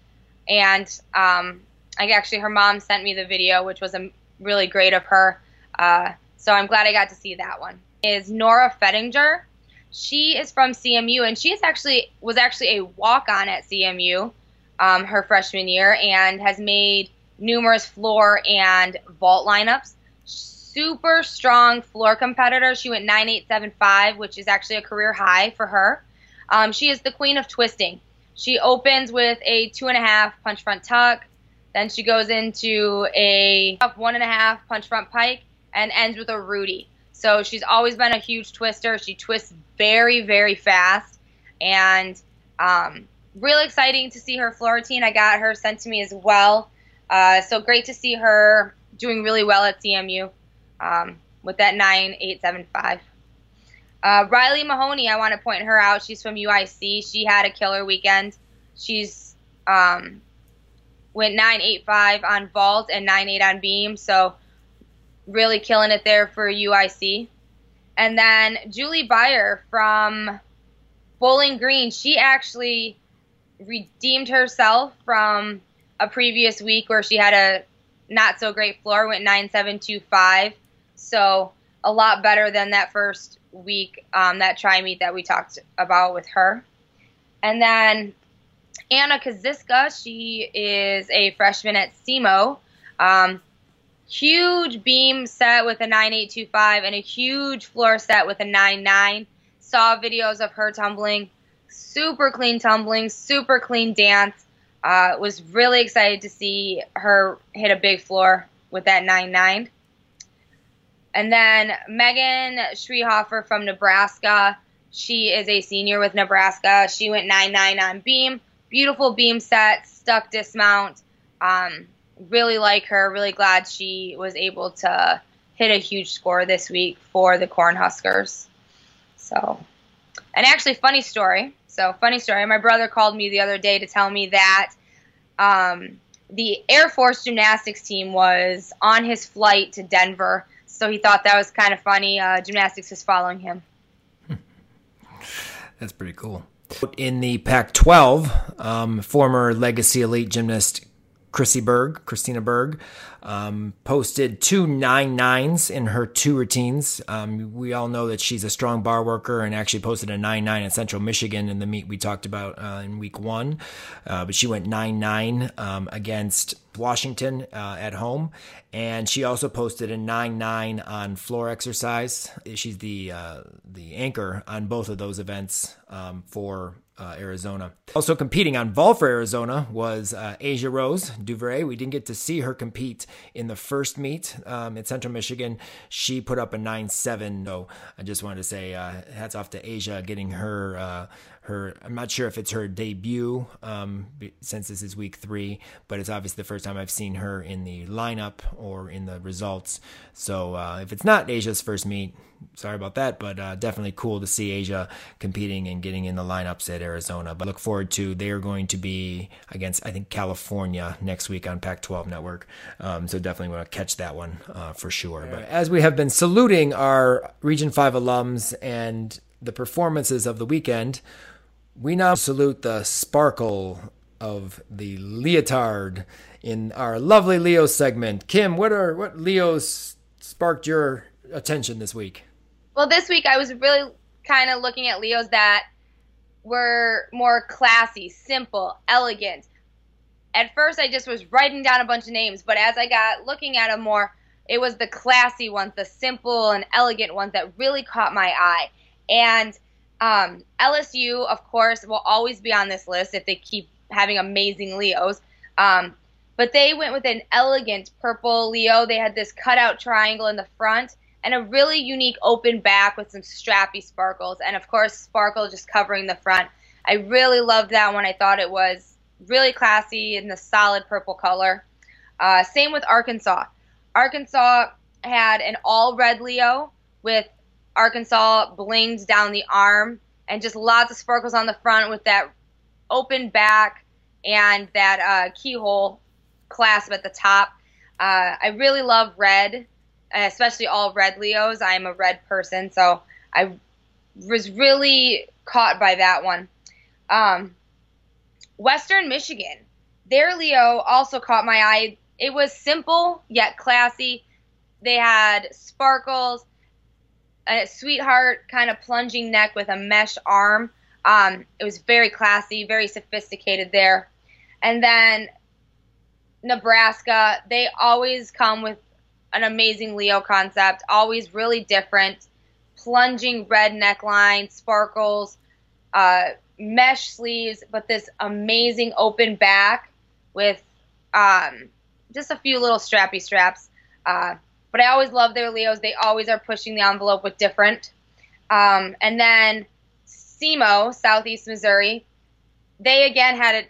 And um, I actually, her mom sent me the video, which was a, really great of her. Uh, so I'm glad I got to see that one. Is Nora Fettinger. She is from CMU, and she actually was actually a walk on at CMU um, her freshman year, and has made numerous floor and vault lineups. Super strong floor competitor. She went 9875, which is actually a career high for her. Um, she is the queen of twisting. She opens with a two and a half punch front tuck. Then she goes into a one and a half punch front pike and ends with a Rudy. So she's always been a huge twister. She twists very, very fast. And um, really exciting to see her floor routine. I got her sent to me as well. Uh, so great to see her doing really well at CMU um, with that 9875. Uh, Riley Mahoney, I want to point her out. She's from UIC. She had a killer weekend. She's um, went 985 on vault and 98 on beam. So really killing it there for UIC. And then Julie Byer from Bowling Green, she actually redeemed herself from a previous week where she had a not so great floor, went 9725. So a lot better than that first week, um, that tri meet that we talked about with her. And then Anna Kaziska, she is a freshman at SEMO. Um, huge beam set with a 9825 and a huge floor set with a 99. Saw videos of her tumbling. Super clean tumbling, super clean dance. Uh, was really excited to see her hit a big floor with that 9-9. And then Megan Schweihofer from Nebraska. She is a senior with Nebraska. She went 9-9 on beam. Beautiful beam set, stuck dismount. Um, really like her. Really glad she was able to hit a huge score this week for the Cornhuskers. So, and actually, funny story. So, funny story. My brother called me the other day to tell me that um, the Air Force gymnastics team was on his flight to Denver. So he thought that was kind of funny. Uh, gymnastics is following him.
That's pretty cool. In the Pac 12, um, former Legacy Elite gymnast Chrissy Berg, Christina Berg, um, posted two nine nines in her two routines. Um, we all know that she's a strong bar worker and actually posted a nine nine at Central Michigan in the meet we talked about uh, in week one. Uh, but she went nine nine um, against Washington uh, at home, and she also posted a nine nine on floor exercise. She's the uh, the anchor on both of those events um, for uh, Arizona. Also competing on vault for Arizona was uh, Asia Rose Duvray. We didn't get to see her compete in the first meet um, in Central Michigan. She put up a 9-7. So I just wanted to say uh, hats off to Asia getting her uh, her i'm not sure if it's her debut um, since this is week three but it's obviously the first time i've seen her in the lineup or in the results. So uh, if it's not asia's first meet sorry about that but uh, definitely cool to see asia competing and getting in the lineups at arizona. But look forward to they are going to be against i think california next week on pac 12 network. Um, so definitely want to catch that one uh, for sure. But as we have been saluting our region 5 alums and the performances of the weekend we now salute the sparkle of the leotard in our lovely Leo segment. Kim, what are what Leos sparked your attention this week?
Well, this week I was really kind of looking at Leos that were more classy, simple, elegant. At first, I just was writing down a bunch of names, but as I got looking at them more, it was the classy ones, the simple and elegant ones that really caught my eye. And um, LSU, of course, will always be on this list if they keep having amazing Leos. Um, but they went with an elegant purple Leo. They had this cutout triangle in the front and a really unique open back with some strappy sparkles. And of course, sparkle just covering the front. I really loved that one. I thought it was really classy in the solid purple color. Uh, same with Arkansas. Arkansas had an all red Leo with Arkansas blinged down the arm and just lots of sparkles on the front with that open back and that uh, keyhole clasp at the top. Uh, I really love red, especially all red Leos. I'm a red person, so I was really caught by that one. Um, Western Michigan, their Leo also caught my eye. It was simple yet classy. They had sparkles a sweetheart kind of plunging neck with a mesh arm. Um, it was very classy, very sophisticated there. And then Nebraska, they always come with an amazing Leo concept, always really different. Plunging red neckline, sparkles, uh, mesh sleeves, but this amazing open back with um, just a few little strappy straps. Uh, but I always love their Leos. They always are pushing the envelope with different. Um, and then SEMO, Southeast Missouri, they again had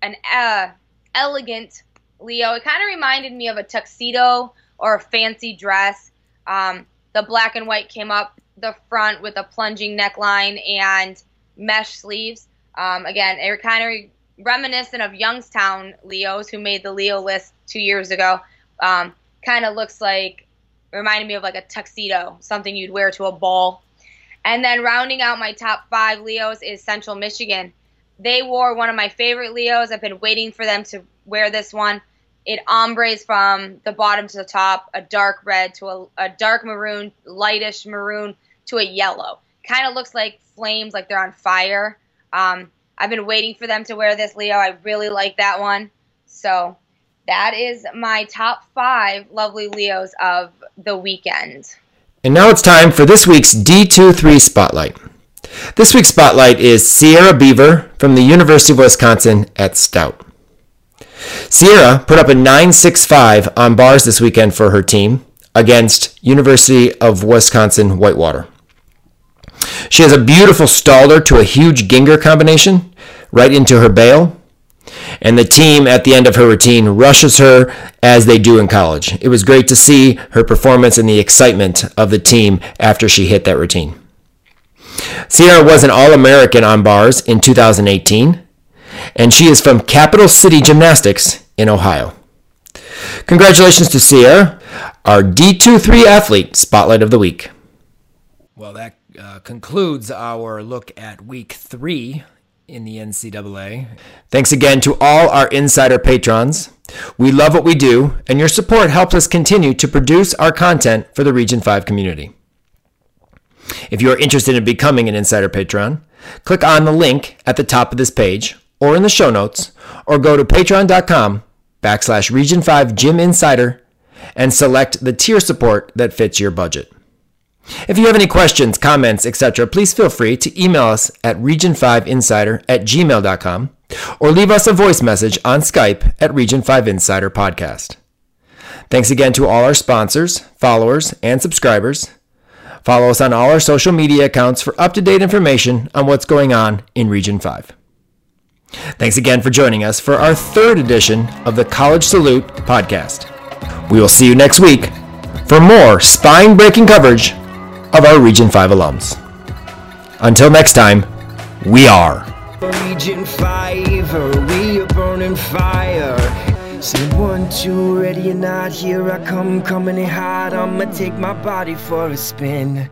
an uh, elegant Leo. It kind of reminded me of a tuxedo or a fancy dress. Um, the black and white came up the front with a plunging neckline and mesh sleeves. Um, again, were kind of reminiscent of Youngstown Leos, who made the Leo list two years ago. Um, kind of looks like reminded me of like a tuxedo, something you'd wear to a ball. And then rounding out my top five Leos is Central Michigan. They wore one of my favorite Leos. I've been waiting for them to wear this one. It ombres from the bottom to the top, a dark red to a, a dark maroon, lightish maroon to a yellow. Kind of looks like flames, like they're on fire. Um, I've been waiting for them to wear this Leo. I really like that one. So that is my top five lovely Leos of the weekend.
And now it's time for this week's D23 Spotlight. This week's Spotlight is Sierra Beaver from the University of Wisconsin at Stout. Sierra put up a 9.65 on bars this weekend for her team against University of Wisconsin Whitewater. She has a beautiful stalder to a huge Gienger combination right into her bail and the team at the end of her routine rushes her as they do in college. It was great to see her performance and the excitement of the team after she hit that routine. Sierra was an All American on bars in 2018, and she is from Capital City Gymnastics in Ohio. Congratulations to Sierra, our D23 athlete spotlight of the week. Well, that uh, concludes our look at week three in the NCAA. Thanks again to all our insider patrons. We love what we do, and your support helps us continue to produce our content for the Region 5 community. If you are interested in becoming an insider patron, click on the link at the top of this page or in the show notes, or go to patreon.com backslash region 5 gym insider and select the tier support that fits your budget. If you have any questions, comments, etc., please feel free to email us at region5insider at gmail.com or leave us a voice message on Skype at Region 5 Insider Podcast. Thanks again to all our sponsors, followers, and subscribers. Follow us on all our social media accounts for up to date information on what's going on in Region 5. Thanks again for joining us for our third edition of the College Salute podcast. We will see you next week for more spine breaking coverage of our Region 5 alums. Until next time, we are.
Region 5, we a burning fire? Say one, two, ready or not, here I come, coming in hot. I'ma take my body for a spin.